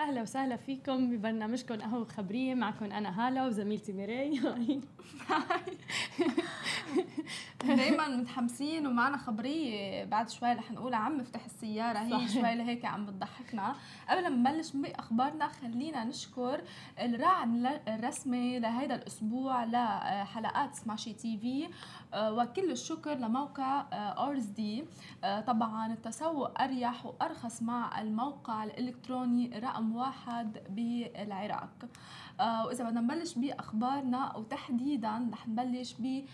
أهلا وسهلا فيكم ببرنامجكم قهوه خبريه معكم أنا هالة وزميلتي ميري دايما متحمسين ومعنا خبرية بعد شوي رح نقول عم افتح السيارة هي. شوي لهيك عم بتضحكنا. قبل ما نبلش باخبارنا خلينا نشكر الراعي الرسمي لهذا الأسبوع لحلقات Smashi TV. آه، وكل الشكر لموقع اورز آه، دي. آه، طبعا التسوق أريح وأرخص مع الموقع الإلكتروني رقم واحد بالعراق. وإذا بدنا نبلش بأخبارنا وتحديدا رح نبلش ب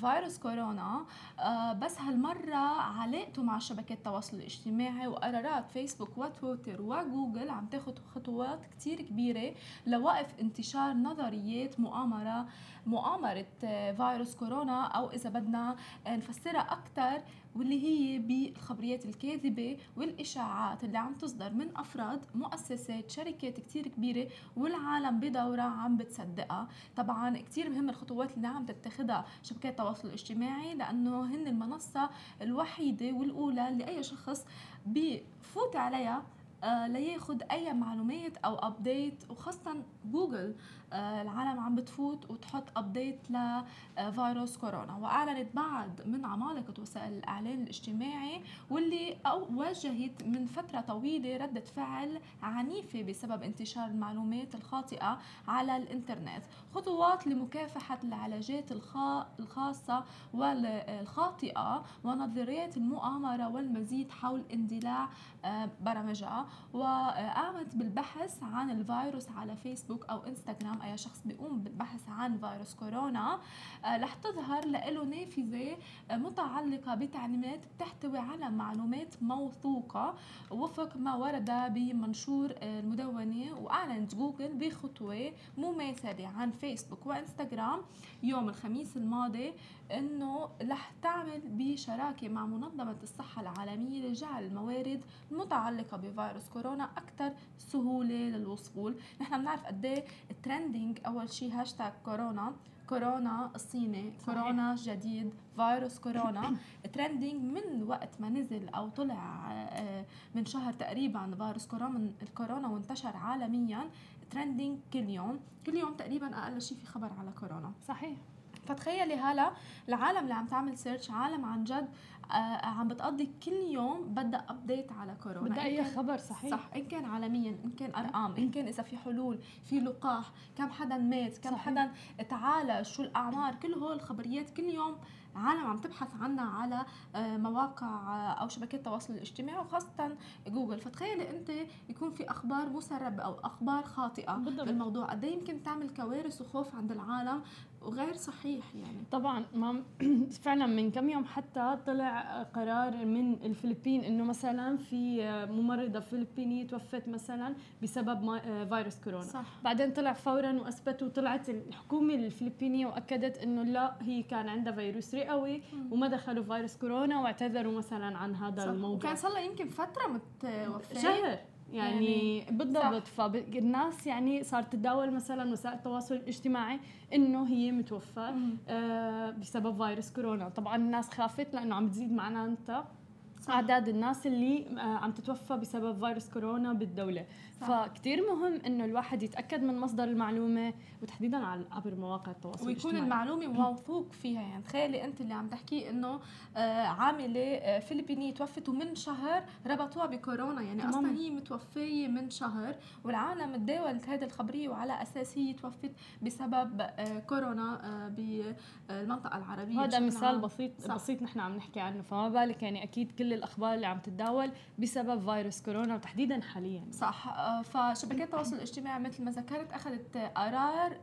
فيروس كورونا. آه بس هالمرة علاقته مع شبكات التواصل الاجتماعي وقرارات فيسبوك وتويتر وجوجل عم تاخد خطوات كتير كبيرة لوقف انتشار نظريات مؤامرة مؤامرة آه، فيروس كورونا أو إذا بدنا نفسرها أكثر واللي هي بالخبريات الكاذبة والإشاعات اللي عم تصدر من أفراد مؤسسات شركات كتير كبيرة والعالم بدورة عم بتصدقها. طبعا كتير مهم الخطوات اللي عم تتخذها شبكات التواصل الاجتماعي لأنه هن المنصة الوحيدة والأولى اللي أي شخص بفوت عليها آه لياخد أي معلومات أو update وخاصه جوجل آه العالم عم بتفوت وتحط update لفيروس كورونا. وأعلنت بعد من عمالقة وسائل الاعلام الاجتماعي واللي واجهت من فترة طويلة ردة فعل عنيفة بسبب انتشار المعلومات الخاطئة على الإنترنت. خطوات لمكافحة العلاجات الخاصة والخاطئه ونظريات المؤامرة والمزيد حول اندلاع آه برامجها وقامت بالبحث عن الفيروس على فيسبوك أو إنستغرام. أي شخص بيقوم بالبحث عن فيروس كورونا آه، رح تظهر له نافذة متعلقة بتعليمات بتحتوي على معلومات موثوقة وفق ما ورد بمنشور المدونة وأعلنت جوجل بخطوة مماثلة عن فيسبوك وإنستغرام يوم الخميس الماضي. إنه رح تعمل بشراكة مع منظمة الصحة العالمية لجعل الموارد المتعلقه بفيروس فيروس كورونا أكثر سهولة للوصول. نحن بنعرف قد إيه ال trending أول شيء هاشتاج كورونا كورونا الصيني صحيح. كورونا جديد فيروس كورونا. trending من وقت ما نزل أو طلع آه، من شهر تقريبا فيروس كورونا الكورونا وانتشر عالميا. trending كل يوم. كل يوم تقريبا أقل شيء في خبر على كورونا. صحيح. فتخيلي هلا العالم اللي عم تعمل search عالم عن جد آه عم بتقضي كل يوم بدها update على كورونا بدها أي خبر صحيح. صح ان كان عالميا ان كان أرقام ان كان إذا في حلول في لقاح كم حدا مات كم صحيح. حدا تعالج شو الأعمار كل هول الخبريات كل يوم عالم عم تبحث عنها على آه، مواقع آه، أو شبكات التواصل الاجتماعي وخاصة جوجل. فتخيلي أنت يكون في أخبار مسربه أو أخبار خاطئة بالضبط. بالموضوع. قد إيه يمكن تعمل كوارث وخوف عند العالم وغير صحيح يعني. طبعا ما فعلا من كم يوم حتى طلع قرار من الفلبين إنه مثلا في ممرضة فلبينية توفت مثلا بسبب فيروس كورونا. صح. بعدين طلع فورا واثبتوا طلعت الحكومة الفلبينية وأكدت إنه لا هي كان عندها فيروس رئوي وما دخلوا فيروس كورونا واعتذروا مثلا عن هذا صح. الموضوع. وكان صار يمكن فترة متوفيه شهر. يعني, يعني بالضبط. فالناس يعني صارت تتداول مثلا وسائل التواصل الاجتماعي إنه هي متوفى آه بسبب فيروس كورونا. طبعا الناس خافت لأنه عم تزيد معنا أنت. أعداد الناس اللي آه، عم تتوفى بسبب فيروس كورونا بالدولة صح. فكتير مهم إنه الواحد يتأكد من مصدر المعلومة وتحديدا على عبر مواقع التواصل ويكون الاجتماعي. المعلومة موثوق فيها يعني تخيلي أنت اللي عم تحكي إنه آه، عاملة آه، فلبينية توفت ومن شهر ربطوها بكورونا يعني تمام. أصلا هي متوفية من شهر والعالم تداولت هذه الخبرية وعلى أساس هي توفت بسبب كورونا بالمنطقة العربية هذا مثال بسيط صح. بسيط نحن عم نحكي عنه فما بالك يعني أكيد كل الأخبار اللي عم تتداول بسبب فيروس كورونا وتحديدا حاليا. صح. آه، فشبكات التواصل الاجتماعي مثل ما ذكرت أخذت قرار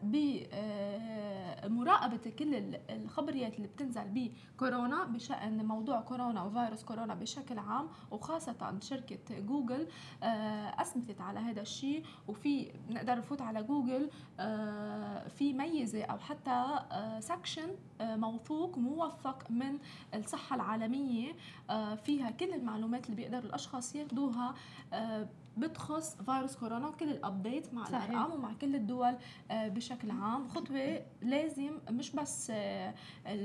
بمراقبه آه، كل الخبريات اللي بتنزل بكورونا بشأن موضوع كورونا وفيروس كورونا بشكل عام وخاصة شركة جوجل آه، اثبتت على هذا الشيء. وفي نقدر نفوت على جوجل في ميزة أو حتى section موثوق موثق من الصحة العالمية فيها كل المعلومات اللي بيقدروا الأشخاص ياخذوها بتخص فيروس كورونا وكل ال update مع صحيح. الأرقام ومع كل الدول آه، بشكل عام خطوه لازم مش بس آه،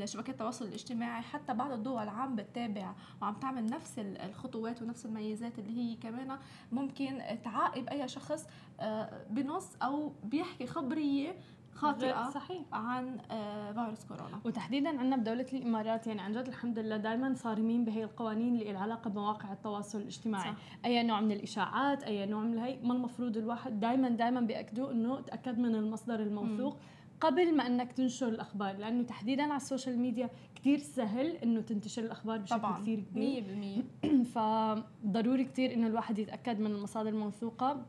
شبكات التواصل الاجتماعي حتى بعض الدول عم بتتابع وعم تعمل نفس الخطوات ونفس الميزات اللي هي كمان ممكن تعاقب أي شخص آه، بنص أو بيحكي خبرية خاطئة صحيح. عن آه، فيروس كورونا. وتحديدا عندنا بدولة الإمارات يعني عن جد الحمد لله دائما صارمين بهي القوانين اللي لها علاقة بمواقع التواصل الاجتماعي. صح. أي نوع من الإشاعات أي نوع من هي ما المفروض الواحد دائما دائما بيأكدوا إنه تأكد من المصدر الموثوق م. قبل ما إنك تنشر الأخبار. لأنه تحديدا على ال social media كثير سهل إنه تنتشر الأخبار بشكل طبعا. كثير كبير. 100% فضروري كثير إنه الواحد يتأكد من المصادر الموثوقة.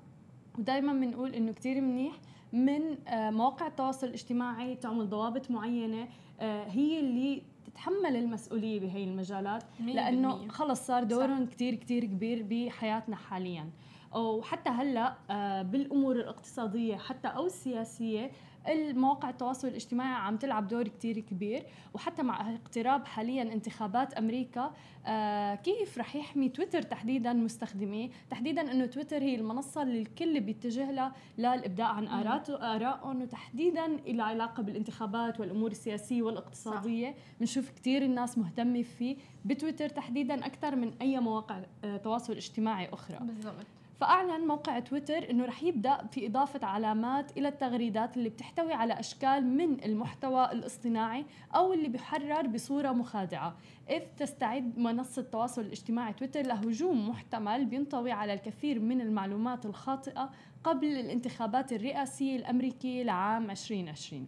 ودائما بنقول إنه كثير منيح من آه، مواقع التواصل الاجتماعي تعمل ضوابط معينة آه، هي اللي تتحمل المسؤولية بهي المجالات لأنه خلص صار دورهم كثير كثير كبير بحياتنا حاليا. وحتى هلأ آه، بالأمور الاقتصادية حتى أو السياسية المواقع التواصل الاجتماعي عم تلعب دور كتير كبير وحتى مع اقتراب حاليا انتخابات أمريكا آه كيف رح يحمي تويتر تحديدا مستخدميه؟ تحديدا إنه تويتر هي المنصة اللي الكل بيتجه لها للإبداع عن آرائهم وتحديدا إلى علاقة بالانتخابات والأمور السياسية والاقتصادية. بنشوف كثير الناس مهتمة فيه بتويتر تحديدا أكثر من أي مواقع آه تواصل اجتماعي أخرى. بالضبط. فأعلن موقع تويتر أنه رح يبدأ في إضافة علامات إلى التغريدات اللي بتحتوي على أشكال من المحتوى الاصطناعي أو اللي بيحرر بصورة مخادعة. إذ تستعد منصة التواصل الاجتماعي تويتر لهجوم محتمل بينطوي على الكثير من المعلومات الخاطئة قبل الانتخابات الرئاسية الأمريكية لعام 2020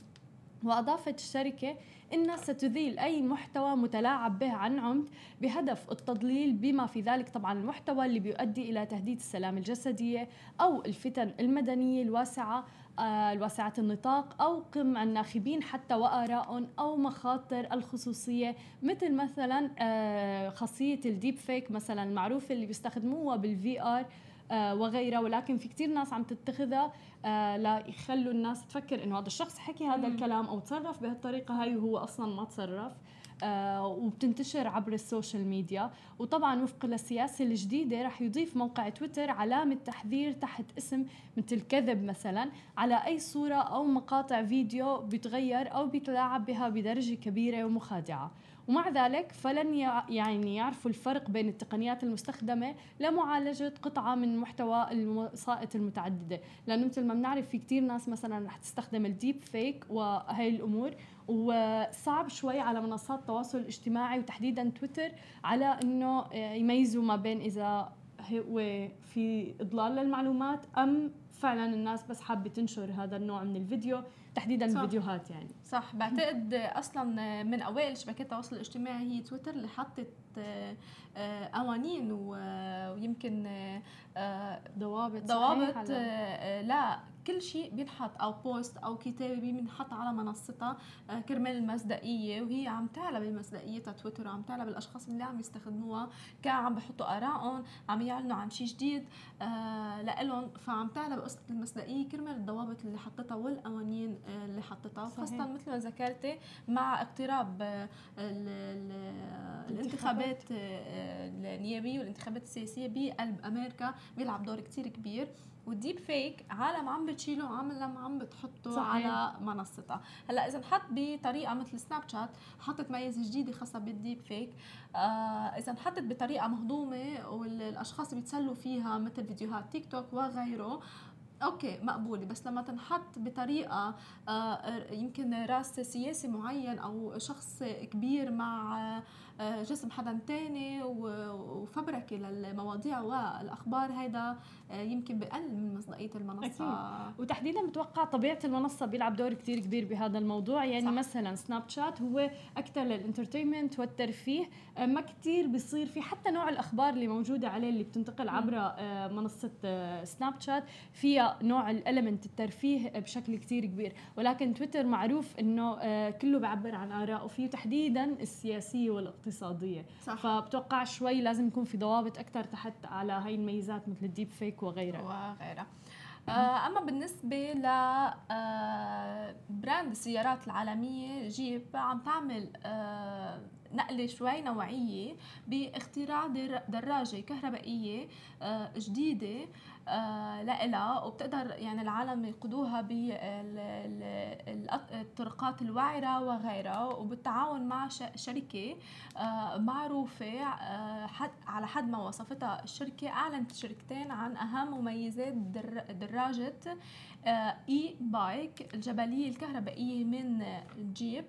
وأضافت الشركة إنها ستذيل أي محتوى متلاعب به عن عمد بهدف التضليل بما في ذلك طبعا المحتوى اللي بيؤدي إلى تهديد السلام الجسدية أو الفتن المدنية الواسعة آه، الواسعة النطاق أو قمع الناخبين حتى وآرائهم أو مخاطر الخصوصية مثل مثلا آه، خاصية deepfake مثلا المعروفة اللي بيستخدموها بال VR وغيرها ولكن في كثير ناس عم تتخذها آه، ليخلوا الناس تفكر إنه هذا الشخص حكي هذا الكلام أو تصرف بهالطريقة هاي وهو أصلا ما تصرف. آه وبتنتشر عبر ال social media. وطبعا وفق للسياسة الجديدة رح يضيف موقع تويتر علامة تحذير تحت اسم مثل كذب مثلا على أي صورة أو مقاطع فيديو بيتغير أو بيتلاعب بها بدرجة كبيرة ومخادعة. ومع ذلك فلن يعني يعرفوا الفرق بين التقنيات المستخدمة لمعالجة قطعة من محتوى الوسائط المتعددة. لأنه مثل ما بنعرف في كتير ناس مثلا رح تستخدم الديب فيك وهي الأمور. وصعب شوي على منصات التواصل الاجتماعي وتحديدا تويتر على إنه يميزوا ما بين إذا هو في إضلال للمعلومات أم فعلا الناس بس حابة تنشر هذا النوع من الفيديو تحديدا صح. الفيديوهات يعني صح بعتقد أصلا من أوائل شبكات التواصل الاجتماعي هي تويتر اللي حطت آه، قوانين ويمكن آه، ضوابط ضوابط لا كل شيء بينحط أو بوست أو كتابة بينحط على منصتها آه، كرمال المصداقية وهي عم تعلى بمصداقيتها تويتر وعم تعلى بالاشخاص اللي عم يستخدموها كان عم بحطوا آرائهم عم يعلنوا عن شيء جديد آه لإلهم فعم تعلى بقصه المصداقية كرمال الضوابط اللي حطتها والقوانين آه اللي حطتها خاصة مثل ما ذكرتي مع اقتراب آه الانتخابات. آه، النيابية والانتخابات السياسية بقلب أمريكا بيلعب دور كثير كبير والديب فيك عالم عم بتشيله وعالم عم بتحطه صحيح. على منصتها هلأ إذا انحط بطريقة مثل سناب شات حطت ميزة جديدة خاصة بال deepfake آه إذا انحطت بطريقة مهضومة والأشخاص بيتسلوا فيها مثل فيديوهات تيك توك وغيره okay مقبولة. بس لما تنحط بطريقة آه يمكن راس سياسي معين أو شخص كبير مع آه جسم حدا تاني وفبركه للمواضيع والأخبار هيدا آه، يمكن بقل من مصداقية المنصة. أكيد. وتحديدا بتوقع طبيعة المنصة بيلعب دور كتير كبير بهذا الموضوع. يعني صح. مثلا سناب شات هو أكثر للإنترتينمنت والترفيه. آه، ما كتير بيصير في حتى نوع الأخبار اللي موجودة عليه اللي بتنتقل عبر آه، منصة سناب شات فيها نوع الالمنت الترفيه بشكل كتير كبير. ولكن تويتر معروف إنه كله بيعبر عن ارائه فيه تحديدا السياسية والاقتصادية. صح. فبتوقع شوي لازم يكون في ضوابط أكثر تحت على هاي الميزات مثل ال deepfake وغيرها. وغيرها. آه أما بالنسبة ل آه brand السيارات العالمية جيب عم تعمل آه نقلة شوي نوعية باختراع دراجة كهربائية آه، جديدة. آه، لإلها وبتقدر يعني العالم يقودوها بالطرقات الوعرة وغيرها وبالتعاون مع شركة آه، معروفة على حد ما وصفتها الشركة أعلنت الشركتين عن أهم مميزات دراجة اي بايك الجبلية الكهربائية من جيب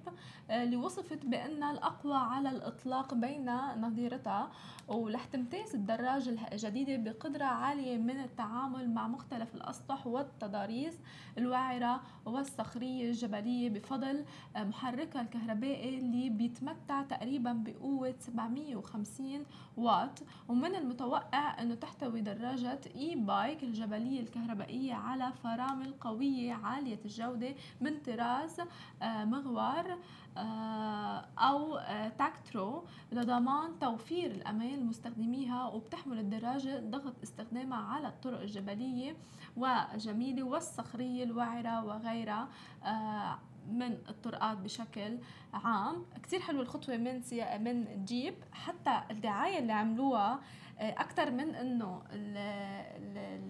اللي وصفت بأنها الأقوى على الإطلاق بين نظيرتها ورح تمتاز الدراجة الجديدة بقدرة عالية من التعامل مع مختلف الأسطح والتضاريس الوعرة والصخرية الجبلية بفضل محركها الكهربائي اللي بيتمتع تقريبا بقوة 750 واط. ومن المتوقع أنه تحتوي دراجة e-bike الجبلية الكهربائية على فرامل قوية عالية الجودة من طراز آه، مغوار آه، أو آه، تيكترو لضمان توفير الأمان لمستخدميها وبتحمل الدراجة ضغط استخدامها على الطرق الجبلية والجميلة والصخرية الوعرة وغيرها آه، من الطرقات بشكل عام. كتير حلوة الخطوة من من جيب. حتى الدعاية اللي عملوها أكثر من إنه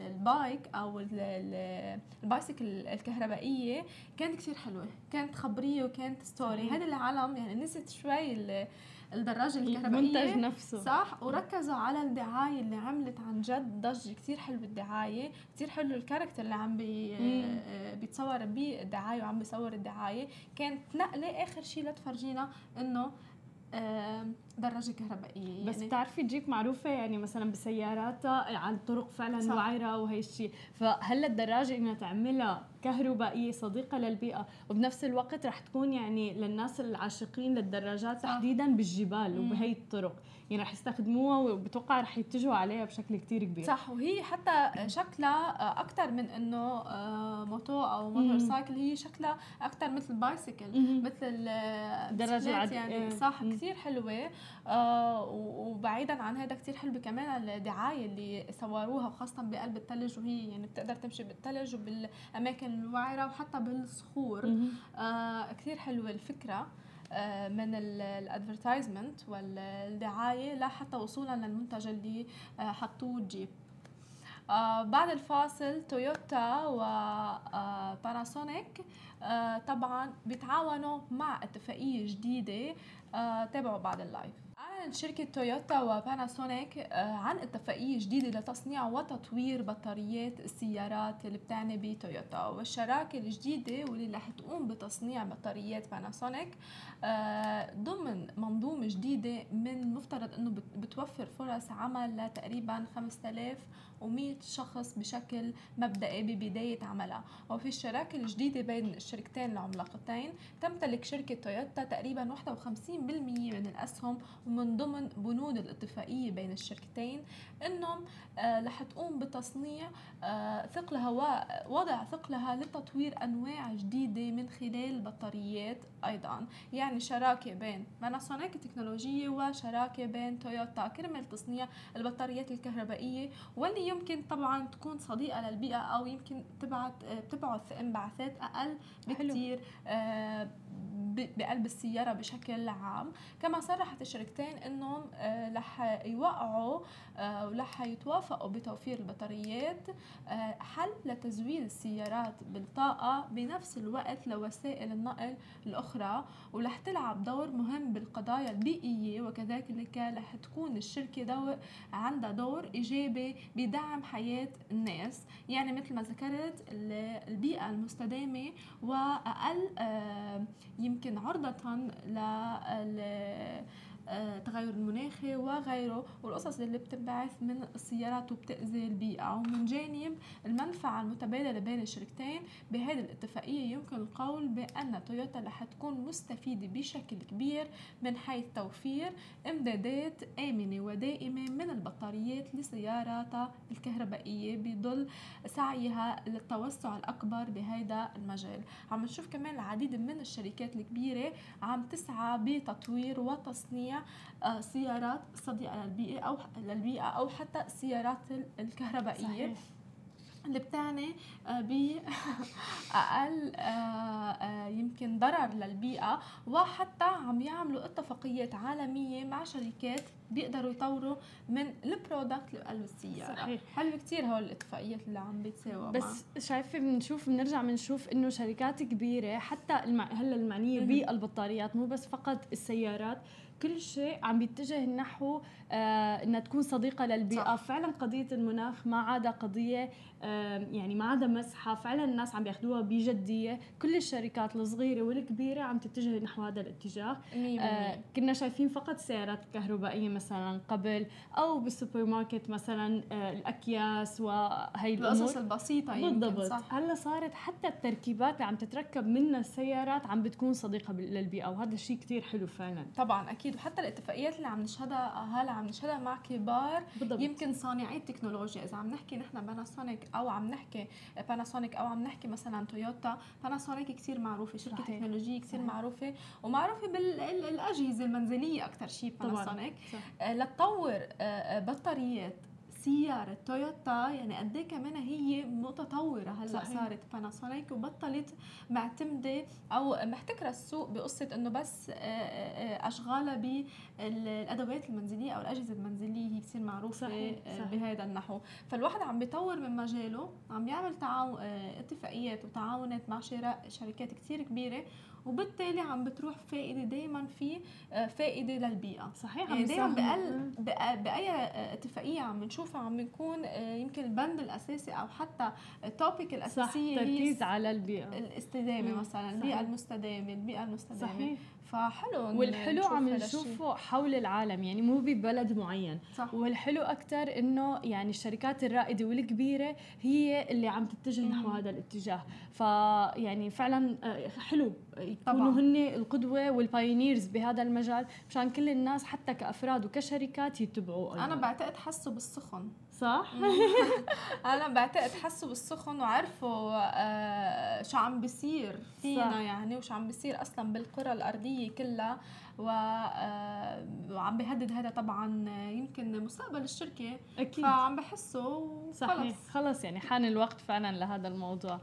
ال bike أو ال bicycle الكهربائية كانت كثير حلوة. كانت خبرية وكانت story هذا العالم يعني نسيت شوي الدراجة الكهربائية. المنتج نفسه. صح. وركزوا على الدعاية اللي عملت عن جد. ضجة كثير حلو الدعاية. كثير حلو ال character اللي عم بي بيتصور بالدعاية وعم بيصور الدعاية. كانت نقلة آخر شيء لتفرجينا إنه دراجة كهربائية بس يعني بتعرفي جيب معروفة يعني مثلا بسياراتها على الطرق فعلا وعرة وهي الشيء فهلأ الدراجة إنها تعملها كهربائية صديقة للبيئة. وبنفس الوقت رح تكون يعني للناس العاشقين للدراجات. تحديدا بالجبال وبهي الطرق. يعني رح يستخدموها وبتوقع رح يتجهوا عليها بشكل كتير كبير. صح. وهي حتى شكلها أكثر من إنه آه، moto أو motorcycle هي شكلها أكثر مثل bicycle مثل الدراجة يعني. إيه. صح. كثير حلوة. آه وبعيدا عن هذا كثير حلوة كمان الدعاية اللي صوروها خاصة بقلب الثلج وهي يعني بتقدر تمشي بالثلج وبالأماكن الوعرة وحتى بالصخور. آه كثير حلوة الفكرة آه، من ال advertisement والدعاية لحتى وصولا للمنتج اللي آه، حطوه جيب آه بعد الفاصل تويوتا وباناسونيك آه طبعا بيتعاونوا مع اتفاقية جديدة آه تابعوا بعد ال live أعلنت شركة تويوتا وباناسونيك آه، عن اتفاقية جديدة لتصنيع وتطوير بطاريات السيارات اللي بتعني بتويوتا. والشراكة الجديدة واللي رح تقوم بتصنيع بطاريات باناسونيك آه، ضمن منظومة جديدة من المفترض إنه بتوفر فرص عمل لتقريبا 5000 و100 شخص بشكل مبدئي ببداية عملها. وفي الشراكة الجديدة بين الشركتين العملاقتين تمتلك شركة تويوتا تقريبا 51% من الأسهم ومن ضمن بنود الاتفاقية بين الشركتين إنهم آه رح تقوم بتصنيع آه ثقلها ووضع ثقلها لتطوير أنواع جديدة من خلال البطاريات أيضا يعني شراكة بين باناسونيك تكنولوجية وشراكة بين تويوتا كرمال تصنيع البطاريات الكهربائية واللي يمكن طبعا تكون صديقة للبيئة أو يمكن تبعت بتبعث إنبعاثات أقل بكثير آه بقلب السيارة بشكل عام. كما صرحت الشركتين إنهم آه، رح يوقعوا آه، ورح يتوافقوا بتوفير البطاريات آه، حل لتزويد السيارات بالطاقة بنفس الوقت لوسائل النقل الأخرى ورح تلعب دور مهم بالقضايا البيئية. وكذلك رح تكون الشركة دور عندها دور إيجابي بدعم حياة الناس. يعني مثل ما ذكرت البيئة المستدامة وأقل يمكن عرضة التغير المناخي وغيره والقصص اللي بتنبعث من السيارات وبتأذي البيئة ومن جانب المنفعة المتبادلة بين الشركتين بهذه الاتفاقية يمكن القول بأن تويوتا رح تكون مستفيدة بشكل كبير من حيث توفير إمدادات آمنة ودائمة من البطاريات لسياراتها الكهربائية بظل سعيها للتوسع الأكبر بهذا المجال. عم نشوف كمان العديد من الشركات الكبيرة عم تسعى بتطوير وتصنيع آه، سيارات صديقة للبيئة أو للبيئة أو حتى السيارات الكهربائية صحيح. اللي بتعني بأقل يمكن ضرر للبيئة وحتى عم يعملوا اتفاقيات عالمية مع شركات بيقدروا يطوروا من البرودكت اللي بقلب السيارة صحيح. حلو كتير هول الاتفاقيات اللي عم بيتساووا بس شايفة بنشوف بنرجع بنشوف إنه شركات كبيرة حتى المع... هلأ المعنية بالبطاريات مو بس فقط السيارات كل شيء عم بيتجه نحو آه إنها تكون صديقة للبيئة. صح. فعلا قضية المناخ ما عاد قضية آه يعني ما عاد مزحه فعلا الناس عم بياخذوها بجدية. كل الشركات الصغيرة والكبيرة عم تتجه نحو هذا الاتجاه. آه كنا شايفين فقط سيارات كهربائية مثلا قبل أو بالسوبر ماركت مثلا آه الأكياس وهي الأمور. القصص البسيطة بالضبط. صح. هلأ صارت حتى التركيبات اللي عم تتركب منها السيارات عم بتكون صديقة للبيئة وهذا الشيء كثير حلو فعلا. طبعا أكيد وحتى الاتفاقيات اللي عم نشهدها هلا عم نشهدها مع كبار. بالضبط. يمكن صانعي التكنولوجيا. إذا عم نحكي نحن باناسونيك أو عم نحكي باناسونيك أو عم نحكي مثلا تويوتا باناسونيك كثير معروفة شركة صحيح. تكنولوجية كثير معروفة ومعروفة بالاجهزه المنزلية أكثر شيء باناسونيك آه، لتطور آه، آه، بطاريات. سيارة تويوتا يعني قد إيه كمان هي متطورة هلأ صحيح. صارت باناسونيك وبطلت معتمدة أو محتكرة السوق بقصة إنه بس آه، آه، اشغالها بالادوات المنزلية أو الأجهزة المنزلية هي كثير معروفة صحيح. آه، صحيح. بهذا النحو فالواحد عم بيطور من مجاله عم يعمل تعاون اتفاقيات وتعاونات مع شركات كثير كبيرة وبالتالي عم بتروح فائدة دائما في آه، فائدة للبيئة صحيح؟ يعني دائما بقل بأي آه، اتفاقية عم نشوفها عم بنكون آه، يمكن البند الأساسي أو حتى التوبيك الأساسية صح تركيز على البيئة. الاستدامة مثلا البيئة المستدامة البيئة المستدامة. صحيح. فحلو والحلو عم نشوفه حول العالم يعني مو ببلد معين. صح. والحلو أكثر إنه يعني الشركات الرائدة والكبيرة هي اللي عم تتجه نحو هذا الاتجاه. فيعني فعلا آه، حلو. يكونوا هن القدوة والبايونيرز بهذا المجال مشان كل الناس حتى كأفراد وكشركات يتبعوا أنا بعتقد حسوا بالسخن. صح؟ أنا بعتقد حسوا بالسخن وعرفوا آه شو عم بيصير فينا. يعني وشو عم بيصير أصلا بالقرى الأرضية كلها. و آه وعم بيهدد هذا طبعا يمكن مستقبل الشركة. أكيد. فعم بحسوا صحيح. خلص. يعني حان الوقت فعلا لهذا الموضوع.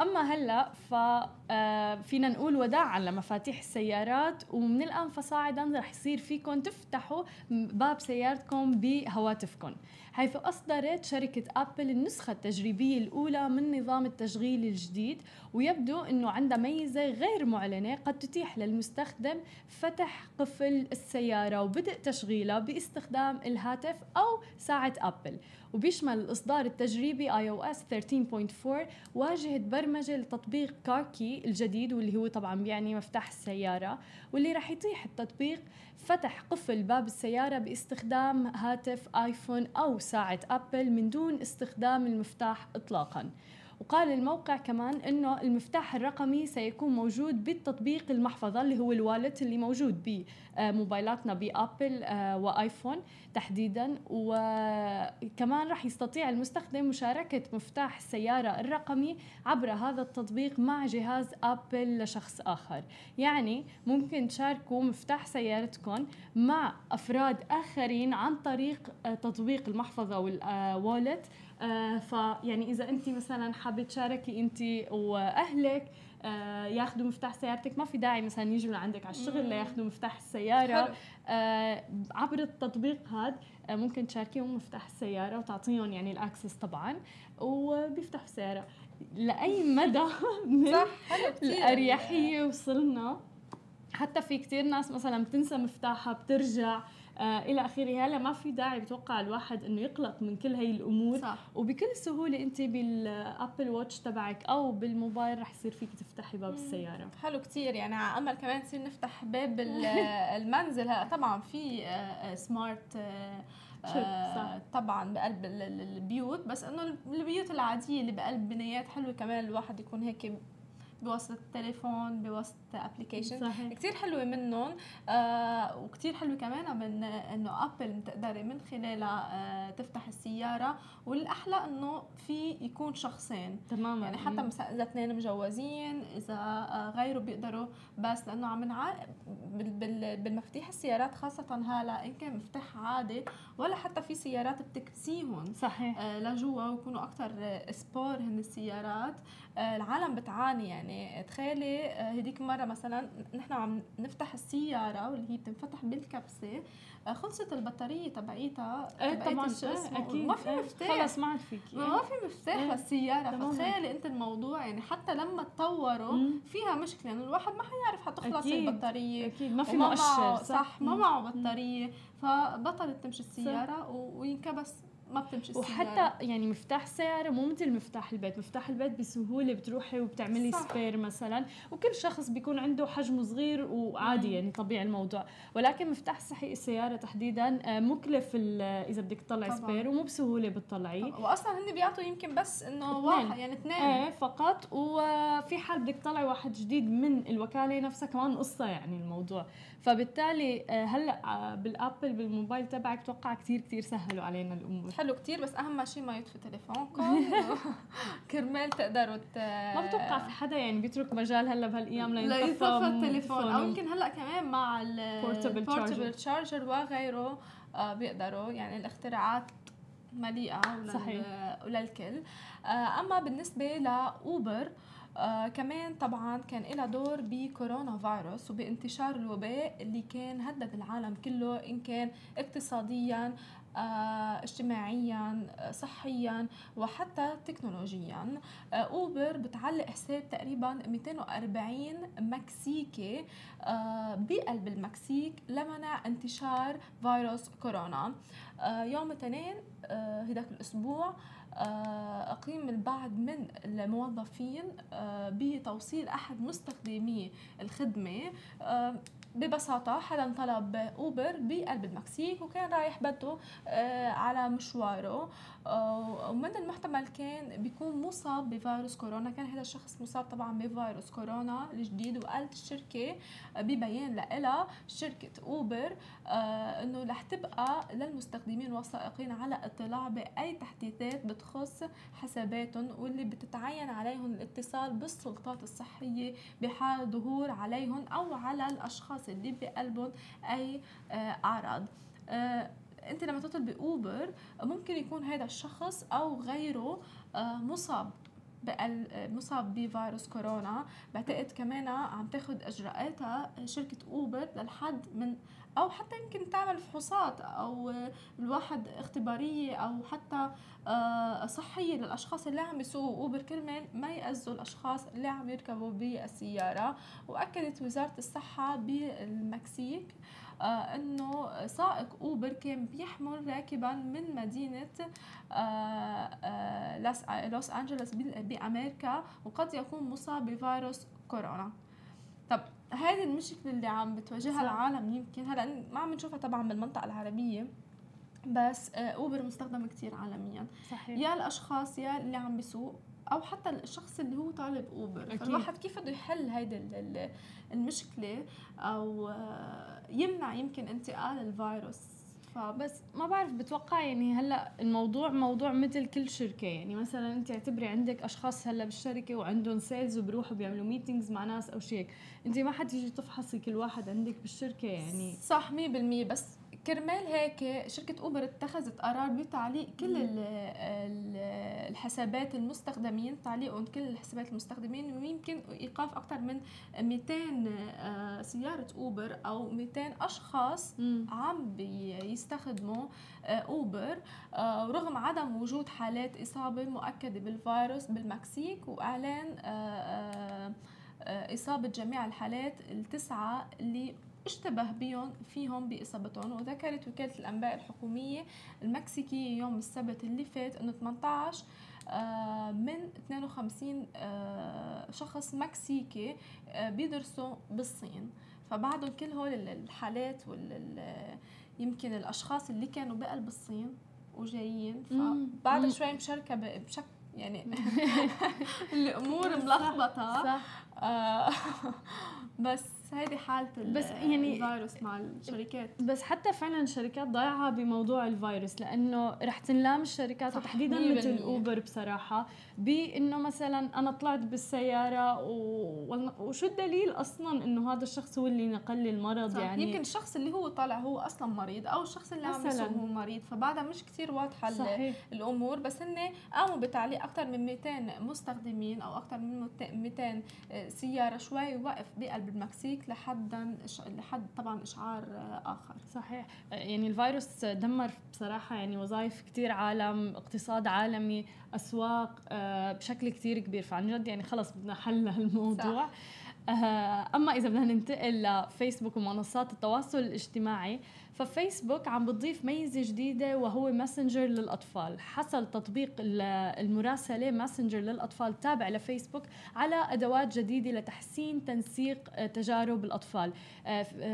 أما هلأ ففينا آه، نقول وداعا لمفاتيح السيارات ومن الآن فصاعدا رح يصير فيكم تفتحوا باب سيارتكم بهواتفكم. حيث أصدرت شركة أبل النسخة التجريبية الأولى من نظام التشغيل الجديد ويبدو أنه عندها ميزة غير معلنة قد تتيح للمستخدم فتح قفل السيارة وبدء تشغيلها باستخدام الهاتف أو ساعة أبل. وبيشمل الإصدار التجريبي iOS 13.4 واجهة برمجة لتطبيق كاركي الجديد واللي هو طبعا بيعني مفتاح السيارة واللي رح يتيح التطبيق فتح قفل باب السيارة باستخدام هاتف آيفون أو ساعة أبل من دون استخدام المفتاح إطلاقاً. وقال الموقع كمان إنه المفتاح الرقمي سيكون موجود بالتطبيق المحفظة اللي هو الوالت اللي موجود بموبايلاتنا بأبل آه، وآيفون تحديدا. وكمان راح يستطيع المستخدم مشاركة مفتاح السيارة الرقمي عبر هذا التطبيق مع جهاز أبل لشخص آخر. يعني ممكن تشاركوا مفتاح سيارتكم مع أفراد آخرين عن طريق آه، تطبيق المحفظة والوالت آه فيعني إذا انت مثلا حابة تشاركي انت وأهلك آه ياخذوا مفتاح سيارتك. ما في داعي مثلا يجوا لعندك على الشغل لياخذوا مفتاح السيارة. آه عبر التطبيق هذا آه ممكن تشاركيهم مفتاح السيارة وتعطيهم يعني الأكسس طبعا وبيفتحوا السياره لأي مدى من صح الأريحية وصلنا. حتى في كتير ناس مثلا بتنسى مفتاحها بترجع. آه إلى اخره هلا ما في داعي بتوقع الواحد إنه يقلق من كل هي الأمور. صح. وبكل سهولة أنت بال Apple Watch تبعك أو بالموبايل رح يصير فيك تفتحي باب السيارة. حلو كثير يعني على أمل كمان نصير نفتح باب المنزل. هلا طبعا في smart آه، آه، صح. طبعا بقلب البيوت. بس إنه البيوت العادية اللي بقلب بنايات حلوة كمان الواحد يكون هيك بواسطة التليفون بواسطة application كثير حلوة منهم. آه وكثير حلوة كمان من إنه ابل بتقدري من خلالها آه تفتح السيارة. والأحلى إنه في يكون شخصين. تماما. يعني حتى مثلا إذا اثنين مجوزين إذا آه غيره بيقدروا بس لأنه عم نع... بالمفاتيح السيارات خاصة هلا ان كان مفتاح عادي. ولا حتى في سيارات بتكبسيهم صحيح. آه لجوا ويكونوا أكثر سبور هن السيارات. آه العالم بتعاني. يعني تخيلي آه هديك مرة مثلا نحن عم نفتح السيارة واللي هي بتنفتح بالكبسة آه، خلصت البطارية تبعيتها. إيه طبعا. إيه أكيد. ما في إيه، مفتاح. خلص ما عاد فيك. ما في مفتاح إيه. للسيارة. فتخيلي أنت الموضوع. يعني حتى لما تطوروا. فيها مشكلة. انه الواحد ما حيعرف حتخلص أكيد. البطارية. أكيد. ما في مؤشر معه صح؟ ما. معه بطارية. فبطلت تمشي السيارة وينكبس. ما بتمشي السيارة وحتى يعني مفتاح السيارة مو مثل مفتاح البيت، مفتاح البيت بسهولة بتروحي وبتعملي صح. سبير مثلا، وكل شخص بيكون عنده حجمه صغير وعادي. يعني طبيعي الموضوع، ولكن مفتاح السحي السيارة تحديدا آه، مكلف إذا بدك تطلعي طبعاً. سبير ومو بسهولة بتطلعيه. واصلا هن بيعطوا يمكن بس إنه. واحد يعني اثنين إيه فقط وفي حال بدك تطلعي واحد جديد من الوكالة نفسها كمان قصة يعني الموضوع فبالتالي آه، هلأ آه، بالآبل بالموبايل تبعك توقع كثير كثير سهلوا علينا الأمور. حلو كتير بس أهم شيء ما يطفي تليفونكم. كرمال تقدروا ت... ما بتوقع في حدا يعني بيترك مجال هلأ بهالأيام لا لينطفى التليفون. أو يمكن هلأ كمان مع ال portable charger وغيره آه، بيقدروا. يعني الاختراعات مليئة ولل... صحيح. وللكل. أما بالنسبة لأوبر آه كمان طبعا كان لها دور بكورونا فيروس وبانتشار الوباء اللي كان هدد العالم كله إن كان اقتصاديا آه اجتماعيا آه، صحيا وحتى تكنولوجيا. أوبر بتعلق حساب تقريبا 240 مكسيكي بقلب المكسيك لمنع انتشار فيروس كورونا. يوم الاثنين هداك الأسبوع أقيم البعض من الموظفين آه، بتوصيل أحد مستخدمي الخدمة. آه، ببساطة حدا طلب أوبر بقلب المكسيك وكان رايح بده آه، على مشواره. آه، ومن المحتمل كان بيكون مصاب بفيروس كورونا. كان هذا الشخص مصاب طبعا بفيروس كورونا الجديد وقالت الشركة آه، ببيان لها شركة أوبر إنه رح تبقى للمستخدمين والسائقين على اطلاع بأي تحديثات بتخص حساباتهم واللي بتتعين عليهم الاتصال بالسلطات الصحية بحال ظهور عليهم أو على الأشخاص اللي بقلبهم أي آه، أعراض. آه، أنت لما تطلبي اوبر ممكن يكون هذا الشخص أو غيره آه، مصاب مصاب بفيروس كورونا. بعتقد كمان عم تاخد إجراءاتها شركة أوبر للحد من أو حتى يمكن تعمل فحوصات أو الواحد اختبارية أو حتى آه، صحية للأشخاص اللي عم يسوقوا أوبر. كرمال ما يأذوا الأشخاص اللي عم يركبوا بالسيارة. وأكدت وزارة الصحة بالمكسيك آه إنه سائق أوبر كان بيحمل راكبا من مدينة آه لوس أنجلوس بأمريكا وقد يكون مصاب بفيروس كورونا. طب هذه المشكلة اللي عم بتواجهها صح. العالم يمكن هلا ما عم نشوفها طبعا بالمنطقة العربية بس آه، اوبر مستخدم كتير عالميا. صحيح. يا الأشخاص يا اللي عم بيسوق أو حتى الشخص اللي هو طالب اوبر أكيد. فالواحد كيف بده يحل هيدي ال- ال- المشكلة؟ أو آه، يمنع يمكن انتقال الفيروس. فبس بس ما بعرف بتوقع يعني هلأ الموضوع موضوع مثل كل شركة. يعني مثلا أنت اعتبري عندك أشخاص هلأ بالشركة وعندهم sales وبروحوا بيعملوا meetings مع ناس أو شيء أنت ما حتيجي تفحصي كل واحد عندك بالشركة يعني. صح 100% بس كرمال هيك شركة أوبر اتخذت قرار بتعليق كل ال ال الحسابات المستخدمين تعليقهم كل الحسابات المستخدمين ويمكن إيقاف أكثر من 200 آه، سيارة أوبر أو 200 أشخاص. عم بيستخدموا آه، أوبر آه، ورغم عدم وجود حالات إصابة مؤكدة بالفيروس بالمكسيك وإعلان آه، إصابة جميع الحالات التسعة اللي اشتبه بهم فيهم بإصابتهم وذكرت وكالة الأنباء الحكومية المكسيكية يوم السبت اللي فات إنه 18 آه، من 52 آه، شخص مكسيكي آه، بيدرسوا بالصين فبعدهم كل هول ال- الحالات وال ال- يمكن الأشخاص اللي كانوا بقلب الصين وجايين. فبعد. شوي مشاركة ب- بشك يعني الأمور ملخبطة صح آه، بس هيدي حالة بس يعني الفيروس مع الشركات. بس حتى فعلا الشركات ضايعة بموضوع الفيروس لأنه رح تنلام الشركات وتحديدا مثل اوبر بصراحة بإنه مثلا أنا طلعت بالسيارة و... وشو الدليل أصلا إنه هذا الشخص هو اللي نقل لي المرض صح. يعني؟ يمكن الشخص اللي هو طالع هو أصلا مريض أو الشخص اللي عم يسوق هو مريض فبعدها مش كثير واضحة صحيح. الأمور. بس هن قاموا بتعليق أكثر من 200 مستخدمين أو أكثر من 200 آه، سيارة شوي وقف بقلب المكسيك. لحد لحد طبعا إشعار آه، آخر. صحيح. يعني الفيروس دمر بصراحة يعني وظائف كثير عالم اقتصاد عالمي أسواق آه، بشكل كثير كبير. فعن جد يعني خلص بدنا حل لهالموضوع. صح. أما إذا بدنا ننتقل لفيسبوك ومنصات التواصل الاجتماعي ففيسبوك عم بتضيف ميزة جديدة وهو ماسنجر للأطفال. حصل تطبيق المراسلة ماسنجر للأطفال تابع لفيسبوك على أدوات جديدة لتحسين تنسيق آه، تجارب الأطفال.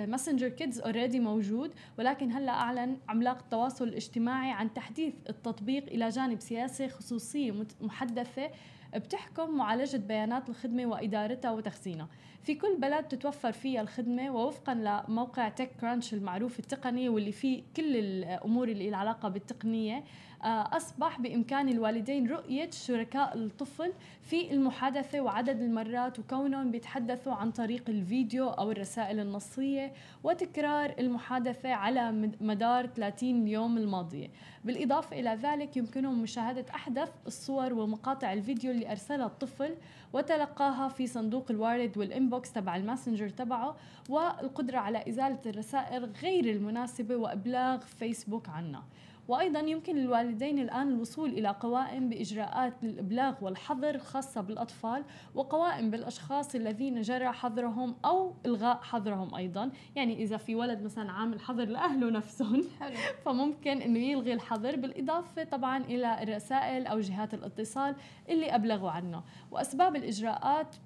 ماسنجر كيدز already موجود ولكن هلأ أعلن عملاق التواصل الاجتماعي عن تحديث التطبيق إلى جانب سياسه خصوصية محدثة بتحكم معالجة بيانات الخدمة وإدارتها وتخزينها. في كل بلد تتوفر فيها الخدمة ووفقا لموقع تك كرانش المعروف التقني واللي فيه كل الأمور اللي لها علاقة بالتقنية آه، أصبح بإمكان الوالدين رؤية شركاء الطفل في المحادثة وعدد المرات وكونهم بيتحدثوا عن طريق الفيديو أو الرسائل النصية وتكرار المحادثة على مدار 30 يوم الماضية. بالإضافة إلى ذلك يمكنهم مشاهدة أحدث الصور ومقاطع الفيديو اللي أرسلها الطفل وتلقاها في صندوق الوارد وال inbox تبع الماسنجر تبعه والقدرة على إزالة الرسائل غير المناسبة وإبلاغ فيسبوك عنها. وأيضا يمكن للوالدين الآن الوصول إلى قوائم بإجراءات للإبلاغ والحظر الخاصة بالأطفال وقوائم بالأشخاص الذين جرى حظرهم أو إلغاء حظرهم أيضا يعني إذا في ولد مثلا عامل حظر لأهله نفسهم حلو. فممكن أنه يلغي الحظر بالإضافة طبعا إلى الرسائل أو جهات الاتصال اللي أبلغوا عنه وأسباب الإجراءات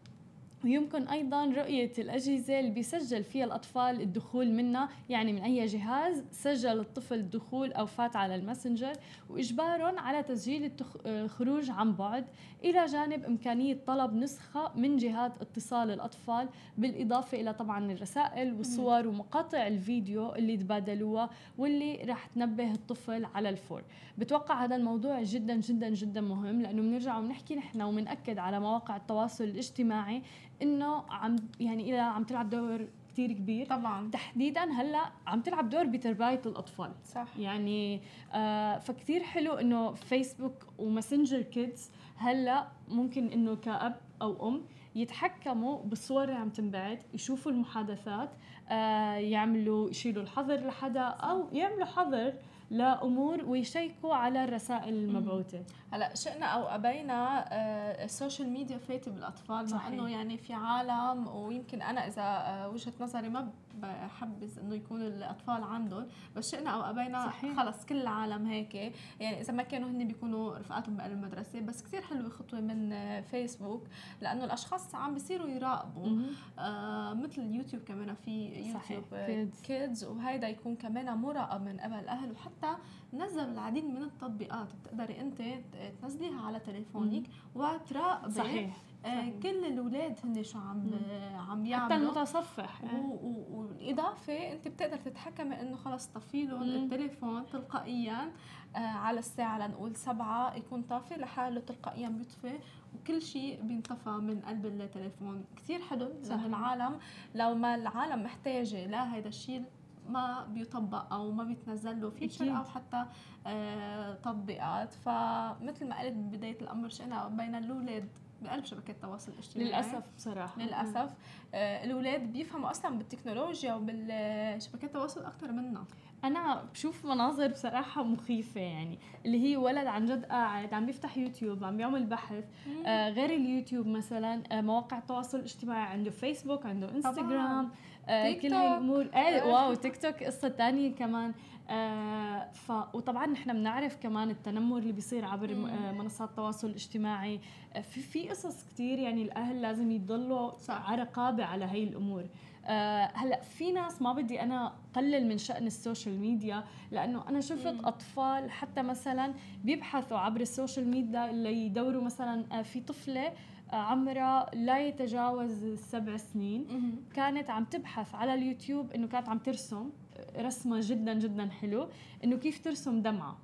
ويمكن أيضا رؤية الأجهزة اللي بيسجل فيها الأطفال الدخول منها يعني من أي جهاز سجل الطفل الدخول أو فات على الماسنجر واجبارهم على تسجيل الخروج عن بعد. إلى جانب إمكانية طلب نسخة من جهات اتصال الأطفال بالإضافة إلى طبعا الرسائل والصور ومقاطع الفيديو اللي تبادلوها واللي راح تنبه الطفل على الفور. بتوقع هذا الموضوع جدا جدا جدا مهم لأنه بنرجع وبنحكي نحن وبنأكد على مواقع التواصل الاجتماعي إنه عم يعني إذا عم تلعب دور كثير كبير. طبعا. تحديدا هلأ عم تلعب دور بتربايه الأطفال. صح. يعني آه فكتير حلو إنه فيسبوك وماسنجر كيدز هلأ ممكن إنه كأب أو أم يتحكموا بالصور اللي عم تنبعث يشوفوا المحادثات آه يعملوا يشيلوا الحظر لحدا أو يعملوا حظر لأمور ويشيكوا على الرسائل المبعوثة. هلا شئنا أو أبينا آه، السوشيال ميديا فايتة بالأطفال مع إنه يعني في عالم ويمكن أنا إذا آه، وجهة نظري ما بحبذ إنه يكون الأطفال عندهم. بس شئنا أو أبينا. خلص كل العالم هيك. يعني إذا ما كانوا هن بيكونوا رفقاتهم بقلب المدرسة. بس كثير حلوة خطوة من فيسبوك لأنه الأشخاص عم بيصيروا يراقبوا. آه مثل اليوتيوب كمان في يوتيوب كيدز وهيدا يكون كمان مراقب من قبل الاهل وحتى نزلوا العديد من التطبيقات. بتقدري أنت تنزليها على تليفونك وتراقبي صحيح. آه كل الاولاد هن شو عم آه عم يعملوا. حتى المتصفح والاضافه أنت بتقدر تتحكمي إنه خلص طفي لهم التليفون تلقائيا آه على الساعة لنقول سبعة يكون طافي لحاله تلقائيا بيطفي وكل شيء بينطفى من قلب التليفون. كثير حلو لأنه العالم لو ما العالم محتاجة لهذا الشيء ما بيطبق أو ما بيتنزل له. فيتشر أو حتى آه تطبيقات. فمثل ما قلت ببدايه الأمر شئنا بين الأولاد بقلب شبكات التواصل الاجتماعي. للأسف بصراحة. للأسف. آه الأولاد بيفهموا أصلا بالتكنولوجيا وبالشبكات التواصل أكثر منا. أنا بشوف مناظر بصراحة مخيفة يعني اللي هي ولد عن جد قاعد عم بيفتح يوتيوب عم بيعمل بحث. آه غير اليوتيوب مثلا آه مواقع التواصل الاجتماعي عنده فيسبوك عنده انستغرام آه كل هاي الأمور. إيه و او تيك توك قصة ثانية كمان. آه ف وطبعا نحن بنعرف كمان التنمر اللي بيصير عبر آه منصات التواصل الاجتماعي آه في في قصص كثير يعني الأهل لازم يضلوا على رقابه على هي الأمور. آه هلأ في ناس ما بدي أنا قلل من شأن السوشيال ميديا لأنه أنا شفت مم. أطفال حتى مثلا بيبحثوا عبر السوشيال ميديا اللي يدوروا مثلا في طفلة عمرها لا يتجاوز السبع سنين. كانت عم تبحث على اليوتيوب إنه كانت عم ترسم. رسمة جدا جدا حلو إنه كيف ترسم دمعة؟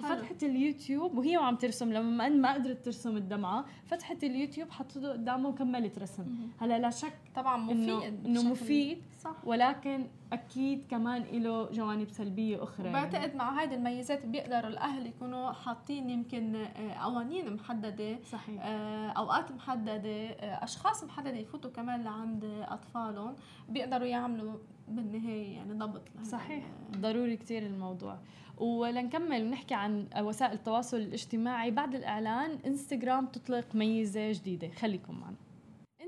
فتحت اليوتيوب وهي وعم ترسم لما ما قدرت ترسم الدمعة فتحت اليوتيوب حطته قدامها وكملت رسم هلأ لا شك طبعا مفيد انه مفيد صح. ولكن أكيد كمان له جوانب سلبية أخرى بعتقد يعني. مع هذه الميزات بيقدروا الأهل يكونوا حاطين يمكن آه، قوانين محددة صحيح. آه، أوقات محددة آه، أشخاص محددة يفوتوا كمان لعند أطفالهم بيقدروا يعملوا بالنهاية يعني ضبط. صحيح. ضروري كثير الموضوع. ولنكمل ونحكي عن وسائل التواصل الاجتماعي. بعد الإعلان انستغرام تطلق ميزة جديدة. خليكم معنا.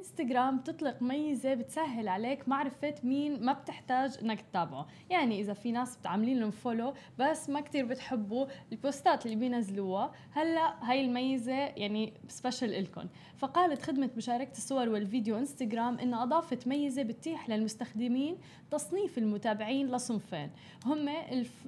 إنستغرام تطلق ميزة بتسهل عليك معرفة مين ما بتحتاج إنك تتابعه. يعني إذا في ناس بتعملين لهم follow بس ما كتير بتحبوا البوستات اللي بينزلوها هلأ هاي الميزة يعني special إلكم فقالت خدمة مشاركة الصور والفيديو إنستغرام إنها أضافت ميزة بتتيح للمستخدمين تصنيف المتابعين لصنفين. هم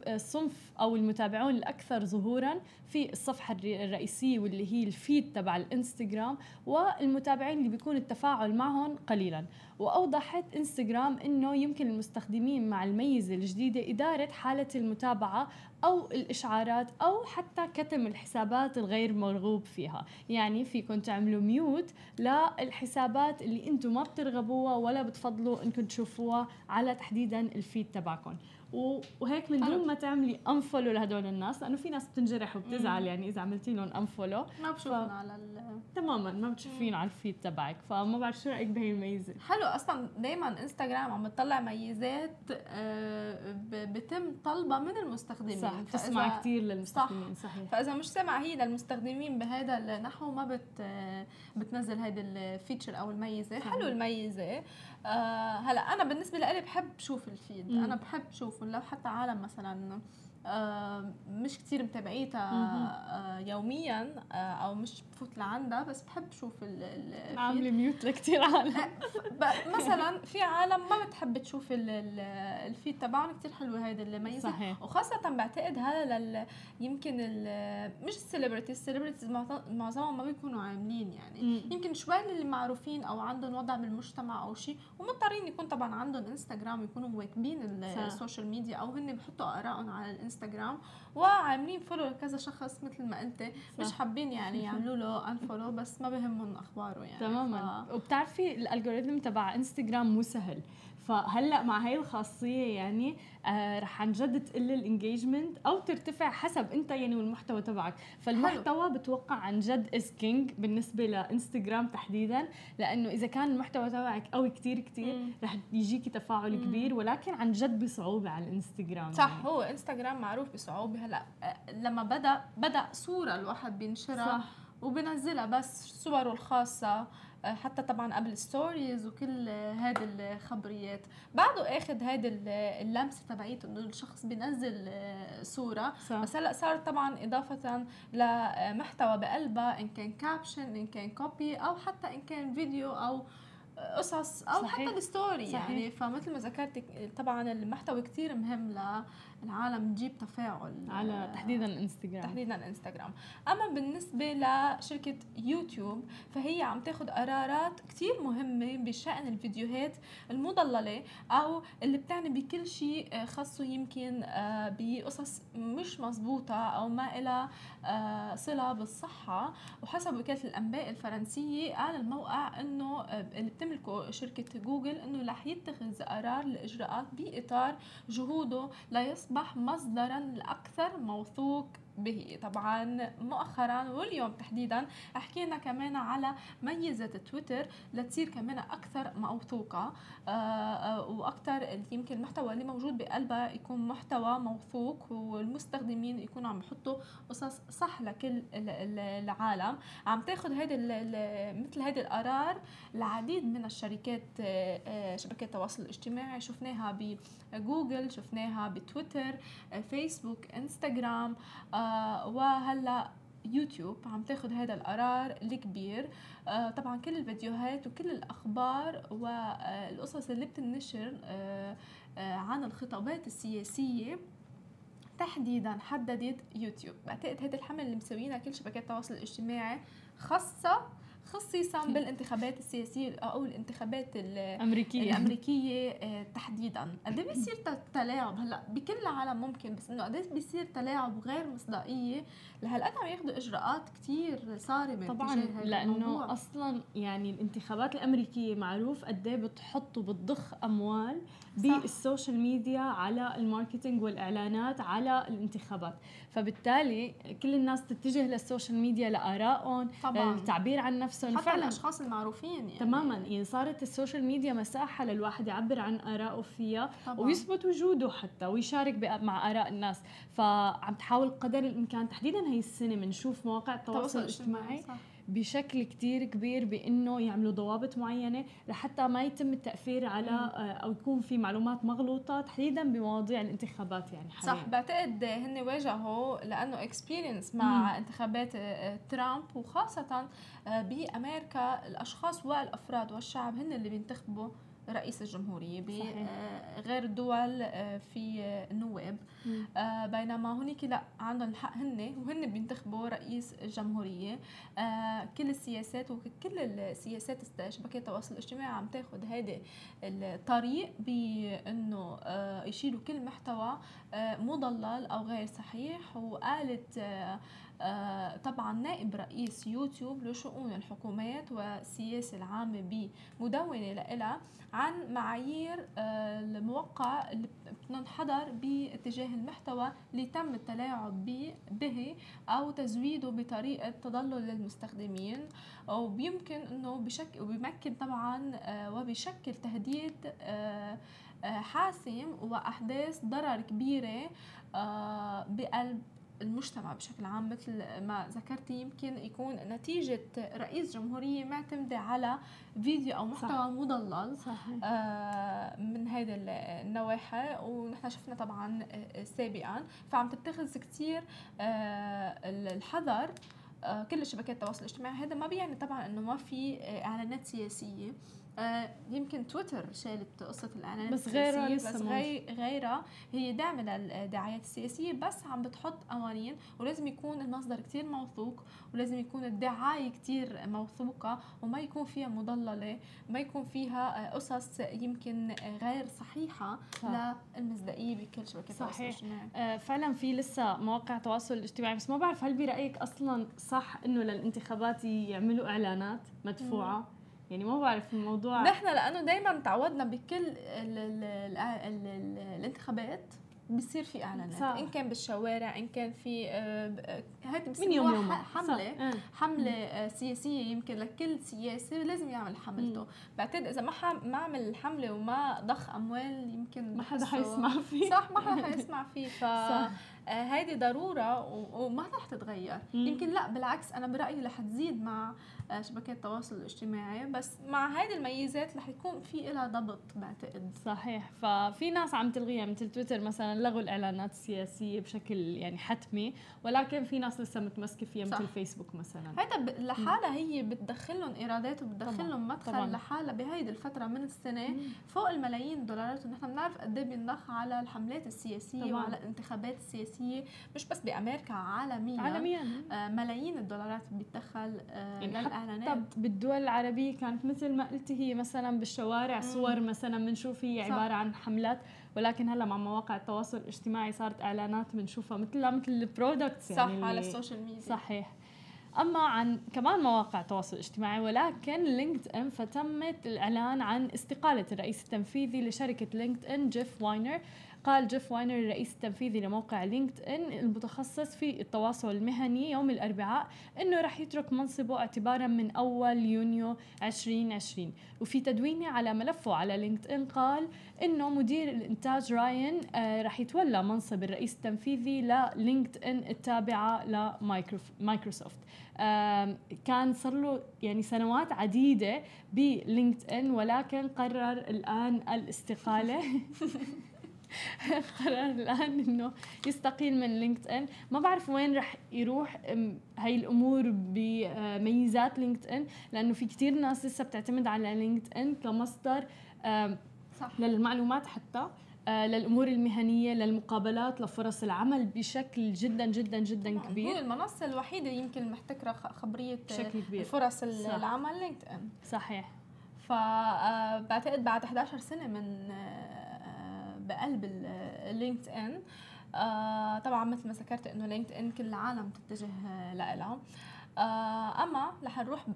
الصنف أو المتابعون الأكثر ظهورا في الصفحة الرئيسية واللي هي الفيد تبع الإنستغرام والمتابعين اللي بيكون التفاعل معهم قليلا. وأوضحت إنستغرام إنه يمكن المستخدمين مع الميزة الجديدة إدارة حالة المتابعة أو الإشعارات أو حتى كتم الحسابات الغير مرغوب فيها. يعني فيكم تعملوا ميوت للحسابات اللي أنتم ما بترغبوها ولا بتفضلوا انكم تشوفوها على تحديدا الفيد تبعكم وهيك من دون ما تعملي unfollow لهدول الناس لأنه في ناس بتنجرح وبتزعل يعني إذا عملتي لهم unfollow ما بشوفنا ف... على ال... تماما ما بتشوفين على ال feed تبعك فما بعرف شو رأيك بهي الميزة. حلو أصلا دائما إنستغرام عم تطلع ميزات آه، بتم طلبها من المستخدمين. صح بتسمع كثير للمستخدمين صح. صحيح. فإذا مش سمع هي للمستخدمين بهذا النحو ما بت بتنزل هيدي ال feature أو الميزة. صحيح. حلو الميزة. آه هلا أنا بالنسبة لي بحب شوف ال feed مم. أنا بحب شوفه لو حتى عالم مثلا مش كتير متابعيتها آه يوميا آه أو مش بفوت لعندها بس بحب شوف عاملة mute لكثير عالم مثلا في عالم ما بتحب تشوف ال feed تبعهم كثير حلوة هيدي الميزه صحيح. وخاصة بعتقد هذا لل يمكن مش ال celebrities ال celebrities معظمهم ما بيكونوا عاملين يعني م. يمكن شوي اللي معروفين أو عندهم وضع بالمجتمع أو شيء ومضطرين يكون طبعا عندهم انستغرام يكونوا مواكبين ال social media أو هن بحطوا آرائهم على الانستغرام وعاملين follow لكذا شخص مثل ما قلتي مش حابين يعني يعملوا له unfollow بس ما بهمهم أخباره يعني. تماما. ف... وبتعرفي ال algorithm تبع انستغرام مو سهل. فهلأ مع هاي الخاصية يعني آه رح عن جد تقل ال engagement أو ترتفع حسب أنت يعني والمحتوى تبعك فالمحتوى حلو. بتوقع عن جد is king بالنسبة لإنستغرام تحديدا لأنه إذا كان المحتوى تبعك قوي كتير كتير رح يجيكي تفاعل مم. كبير ولكن عن جد بصعوبة على الإنستغرام صح يعني. هو إنستغرام معروف بصعوبة هلا آه، لما بدا بدأ صورة الواحد بينشرها صح وبنزلها بس صوره الخاصة حتى طبعا قبل stories وكل هذه الخبريات بعده اخذ هذه اللمسة تبعيته إنه الشخص بينزل آه، صورة صح. بس هلأ صار طبعا إضافة لمحتوى بقلبها إن كان caption إن كان copy أو حتى إن كان فيديو أو قصص أو صحيح. حتى ال story صحيح. يعني فمثل ما ذكرت طبعا المحتوى كثير مهم العالم تجيب تفاعل على تحديدا الإنستغرام. تحديدا الإنستغرام. أما بالنسبة لشركة يوتيوب فهي عم تاخذ قرارات كثير مهمة بشأن الفيديوهات المضللة أو اللي بتعني بكل شيء خاصة يمكن آه، بقصص مش مزبوطة أو ما لها آه، صلة بالصحة. وحسب وكالة الأنباء الفرنسية قال الموقع إنه آه، اللي بتملكه شركة جوجل إنه رح يتخذ قرار الاجراءات بإطار جهوده ليصبح أصبح مصدرا الأكثر موثوق به. طبعا مؤخرا واليوم تحديدا حكينا كمان على ميزة تويتر لتصير كمان أكثر موثوقة. آه، آه، وأكثر يمكن المحتوى اللي موجود بقلبها يكون محتوى موثوق والمستخدمين يكونوا عم يحطوا قصص صح لكل العالم. عم تاخذ هيدي مثل هيدي القرار العديد من الشركات آه، شبكات التواصل الاجتماعي. شفناها بجوجل شفناها بتويتر فيسبوك إنستغرام وهلا يوتيوب عم تاخذ هذا القرار الكبير. آه طبعا كل الفيديوهات وكل الأخبار والقصص اللي بتنشر آه آه عن الخطابات السياسية تحديدا حددت يوتيوب. بعتقد هذا الحمل اللي مسوينها كل شبكات التواصل الاجتماعي خاصة خصيصا بالانتخابات السياسية أو الانتخابات الأمريكية. الأمريكية آه، تحديدا. قد إيه بيصير تلاعب؟ هلأ بكل العالم ممكن بس إنه قد إيه بيصير تلاعب وغير مصداقية؟ لهالقد عم ياخذوا إجراءات كثير صارمة طبعا لأنه أصلا يعني الانتخابات الأمريكية معروف قد إيه بتحط وبتضخ أموال بالسوشيال ميديا على ال marketing والإعلانات على الانتخابات. فبالتالي كل الناس تتجه للسوشيال ميديا لآرائهم للتعبير عن نفسهم حتى فعلا الأشخاص المعروفين يعني تماما يعني صارت السوشيال ميديا مساحة للواحد يعبر عن ارائه فيها طبعا. ويثبت وجوده حتى ويشارك مع آراء الناس فعم تحاول قدر الإمكان تحديدا هي السنة بنشوف مواقع التواصل الاجتماعي صح. بشكل كتير كبير بإنه يعملوا ضوابط معينة لحتى ما يتم التأثير على آه، أو يكون في معلومات مغلوطة تحديدا بمواضيع الانتخابات يعني حاليا. صح بعتقد هن واجهوا لأنه experience مع مم. انتخابات آه، ترامب وخاصة آه، بأمريكا الأشخاص والأفراد والشعب هن اللي بينتخبوا رئيس الجمهورية بغير آه، الدول آه، في النواب. آه، بينما هناك لا عندهم الحق هن وهن بينتخبوا رئيس الجمهورية كل السياسات وكل السياسات شبكات التواصل الاجتماعي عم تاخذ هذا الطريق بأنه يشيلوا كل محتوى مضلل أو غير صحيح. وقالت طبعا نائب رئيس يوتيوب لشؤون الحكومات والسياسة العامة بمدونة لها عن معايير آه، الموقع اللي بتنحدر باتجاه المحتوى اللي تم التلاعب به أو تزويده بطريقة تضلل للمستخدمين. وبيمكن أنه بشكل وبيمكن طبعا آه، وبشكل تهديد حاسم وأحداث ضرر كبيرة بقلب المجتمع بشكل عام مثل ما ذكرتي يمكن يكون نتيجة رئيس جمهورية معتمدة على فيديو أو محتوى صح. مضلل صحيح. آه من هذا النواحي ونحن شفنا طبعا آه، سابقا فعم تتخذ كثير آه الحذر آه كل شبكات التواصل الاجتماعي هذا ما بيعني طبعا إنه ما في آه، إعلانات سياسية آه يمكن تويتر شالت قصة الإعلانات بس غيرها بس غي غيرها هي داعمة للدعايات السياسية بس عم بتحط قوانين ولازم يكون المصدر كتير موثوق ولازم يكون الدعاية كتير موثوقة وما يكون فيها مضللة ما يكون فيها قصص يمكن غير صحيحة صح. للمصداقية بكل شبكة صحيح آه فعلا في لسه مواقع تواصل اجتماعي بس ما بعرف هل برأيك أصلا صح إنه للانتخابات يعملوا إعلانات مدفوعة مم. يعني ما بعرف الموضوع. نحن لأنه دائما تعودنا بكل ال ال ال ال ال الانتخابات بصير في إعلانات. صح. إن كان بالشوارع إن كان في آه، هيدي من يوم يوم. حملة. صح. آه. حملة آه، سياسية. يمكن لكل سياسي لازم يعمل حملته. بعتقد إذا ما ما عمل حملة وما ضخ أموال يمكن ما حدا حيسمع فيه. صح ما حدا حيسمع فيه. ف هذه ضرورة وما رح تتغير. مم. يمكن لا بالعكس أنا برأيي رح تزيد مع آه، شبكات التواصل الاجتماعي بس مع هذه الميزات رح يكون في لها ضبط بعتقد. صحيح. ففي ناس عم تلغيها مثل تويتر مثلا لغوا الإعلانات السياسية بشكل يعني حتمي ولكن في ناس لسه متمسكة فيها مثل فيسبوك مثلا. هذا لحالها هي بتدخلهم إيرادات وبتدخلهم مدخل لحالها بهيدي الفترة من السنة مم. فوق الملايين الدولارات ونحن بنعرف قد إيه بينضخ على الحملات السياسية طبعا. وعلى الانتخابات السياسية. مش بس بأمريكا عالميا. عالميا. آه ملايين الدولارات بتدخل آه يعني الاعلانات بالدول العربية كانت مثل ما قلتي هي مثلا بالشوارع صور مثلا بنشوف هي عبارة عن حملات. ولكن هلأ مع مواقع التواصل الاجتماعي صارت إعلانات بنشوفها مثل مثل ال products يعني صح على السوشيال ميديا. صحيح. أما عن كمان مواقع التواصل الاجتماعي ولكن لينكد ان فتمت الإعلان عن استقالة الرئيس التنفيذي لشركة لينكد ان جيف واينر. قال جيف واينر الرئيس التنفيذي لموقع لينكد ان المتخصص في التواصل المهني يوم الأربعاء إنه رح يترك منصبه اعتبارا من أول يونيو 2020 وفي تدوينه على ملفه على لينكد ان قال إنه مدير الإنتاج راين آه رح يتولى منصب الرئيس التنفيذي للينكد ان التابعه لمايكروسوفت كان صار له يعني سنوات عديدة بلينكد ان ولكن قرر الآن الاستقالة. قرر الآن إنه يستقيل من لينكد ان ما بعرف وين رح يروح هاي الأمور بميزات لينكد ان لأنه في كثير ناس لسه بتعتمد على لينكد ان كمصدر صح. للمعلومات حتى آه، للأمور المهنية للمقابلات لفرص العمل بشكل جدا جدا جدا كبير. هي المنصة الوحيدة يمكن محتكرة خبرية بشكل كبير. فرص العمل لينكد ان صحيح. فبعتقد آه، بعد 11 سنة من بقلب اللينكد ان طبعا مثل ما ذكرت إنه لينكد ان كل العالم تتجه لها أما رح نروح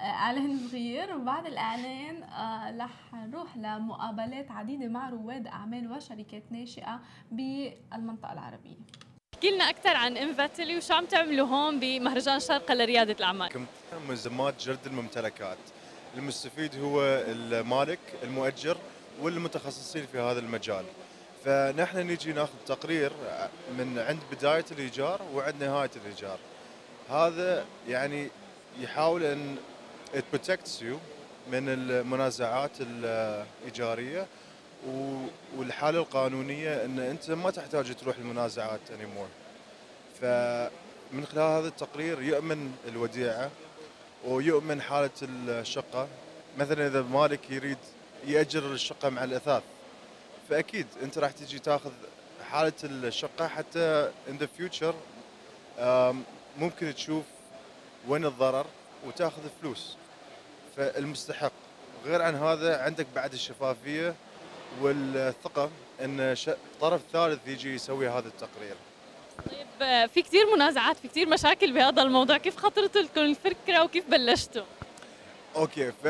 إعلان صغير وبعد الإعلان آه، رح نروح لمقابلات عديدة مع رواد أعمال وشركات ناشئة بالمنطقة العربية. احكي لنا أكثر عن انفاتلي وشو عم تعملوا هون بمهرجان شرقه لريادة الأعمال؟ ملزمات جرد الممتلكات. المستفيد هو المالك المؤجر والمتخصصين في هذا المجال. فنحن نجي ناخذ تقرير من عند بداية الإيجار وعند نهاية الإيجار. هذا يعني يحاول أن it protects you من المنازعات الإيجارية والحالة القانونية أن أنت ما تحتاج تروح المنازعات anymore. فمن خلال هذا التقرير يؤمن الوديعة ويؤمن حالة الشقة. مثلا إذا مالك يريد يأجر الشقة مع الأثاث. فأكيد أنت راح تجي تاخذ حالة الشقة حتى in the future ممكن تشوف وين الضرر وتاخذ فلوس. فالمستحق. غير عن هذا عندك بعد الشفافية والثقة إن طرف ثالث يجي يسوي هذا التقرير. طيب في كثير منازعات في كثير مشاكل بهذا الموضوع. كيف خطرت لكم الفكرة وكيف بلشتوا؟ okay ف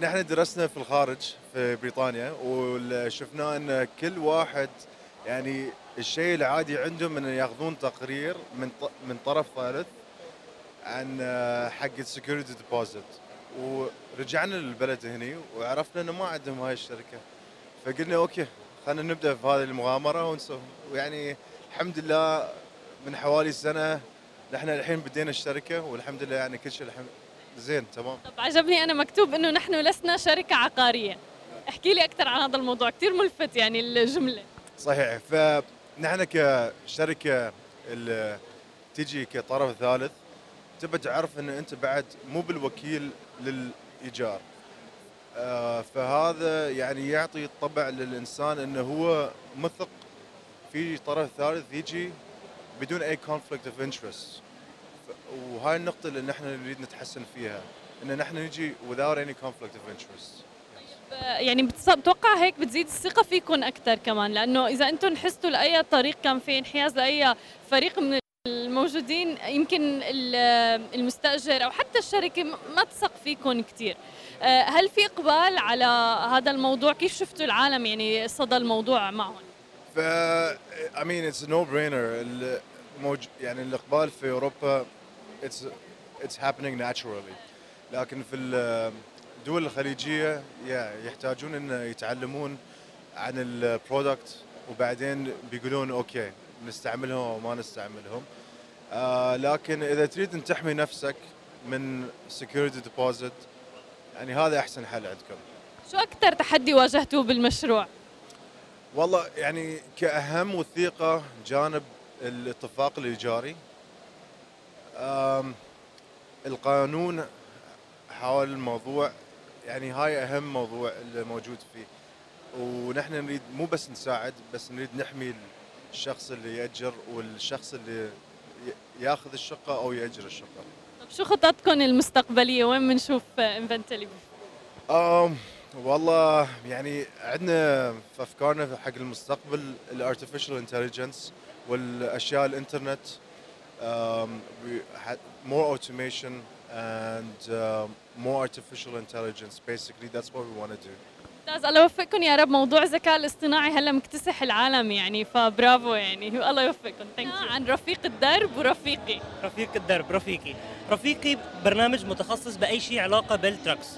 نحن درسنا في الخارج في بريطانيا وشفنا إن كل واحد يعني الشيء العادي عندهم إن ياخذون تقرير من من طرف ثالث عن آه، حق ال security deposit ورجعنا للبلد هني وعرفنا إنه ما عندهم هاي الشركة. فقلنا أوكي خلينا نبدأ في هذه المغامرة ونسوي ويعني الحمد لله من حوالي سنة نحن الحين بدينا الشركة والحمد لله يعني كل شيء الحمد زين تمام. طب عجبني أنا مكتوب إنه نحن لسنا شركة عقارية. احكي لي أكثر عن هذا الموضوع كثير ملفت يعني الجملة. صحيح فنحن كشركة اللي تجي كطرف ثالث تبى تعرف إن أنت بعد مو بالوكيل للإيجار. آه فهذا يعني يعطي طبع للإنسان إنه هو مثق في طرف ثالث يجي بدون أي conflict of interest وهاي النقطة اللي نحن نريد نتحسن فيها إن نحن نجي without any conflict of interest. يعني بتوقع هيك بتزيد الثقة فيكم أكثر كمان؟ لأنه إذا أنتم حستوا لأي طريق كان في انحياز لأي فريق من الموجودين يمكن المستأجر أو حتى الشركة ما تثق فيكم كثير آه، هل في إقبال على هذا الموضوع؟ كيف شفتوا العالم يعني صدى الموضوع معهم؟ ف I mean it's a no brainer الموج... يعني الإقبال في أوروبا it's it's happening naturally. لكن في الدول الخليجية يحتاجون إن يتعلمون عن البرودكت وبعدين بيقولون okay نستعملهم أو ما نستعملهم. آه لكن إذا تريد أن تحمي نفسك من security deposit يعني هذا أحسن حل عندكم. شو أكثر تحدي واجهتوه بالمشروع؟ والله يعني كأهم وثيقة جانب الاتفاق الإيجاري القانون حول الموضوع يعني هاي أهم موضوع اللي موجود فيه ونحن نريد مو بس نساعد بس نريد نحمي الشخص اللي يأجر والشخص اللي ياخذ الشقة أو يأجر الشقة. طيب شو خططكم المستقبلية وين بنشوف انفاتلي؟ أم والله يعني عندنا في أفكارنا حق المستقبل ال artificial intelligence والأشياء الإنترنت um, more automation and uh, more artificial intelligence. Basically that's what we want to do. ممتاز الله يوفقكم يا رب. موضوع الذكاء الاصطناعي هلا مكتسح العالم يعني فبرافو يعني. الله يوفقكم. thank you عن رفيق الدرب ورفيقي. رفيق الدرب رفيقي. رفيقي برنامج متخصص بأي شيء علاقة بال trucks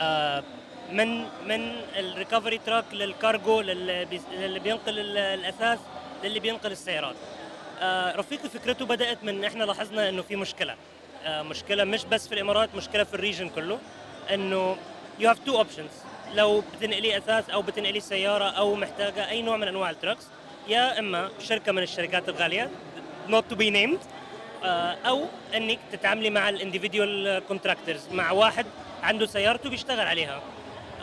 آه من من ال recovery truck للكارجو للي بينقل الأثاث للي بينقل السيارات. آه رفيقي فكرته بدأت من إحنا لاحظنا إنه في مشكلة. آه مشكلة مش بس في الإمارات مشكلة في ال region كله إنه you have two options لو بتنقلي أثاث أو بتنقلي سيارة أو محتاجة أي نوع من أنواع ال trucks يا إما شركة من الشركات الغالية to be named آه، أو إنك تتعاملي مع ال individual contractors مع واحد عنده سيارته بيشتغل عليها.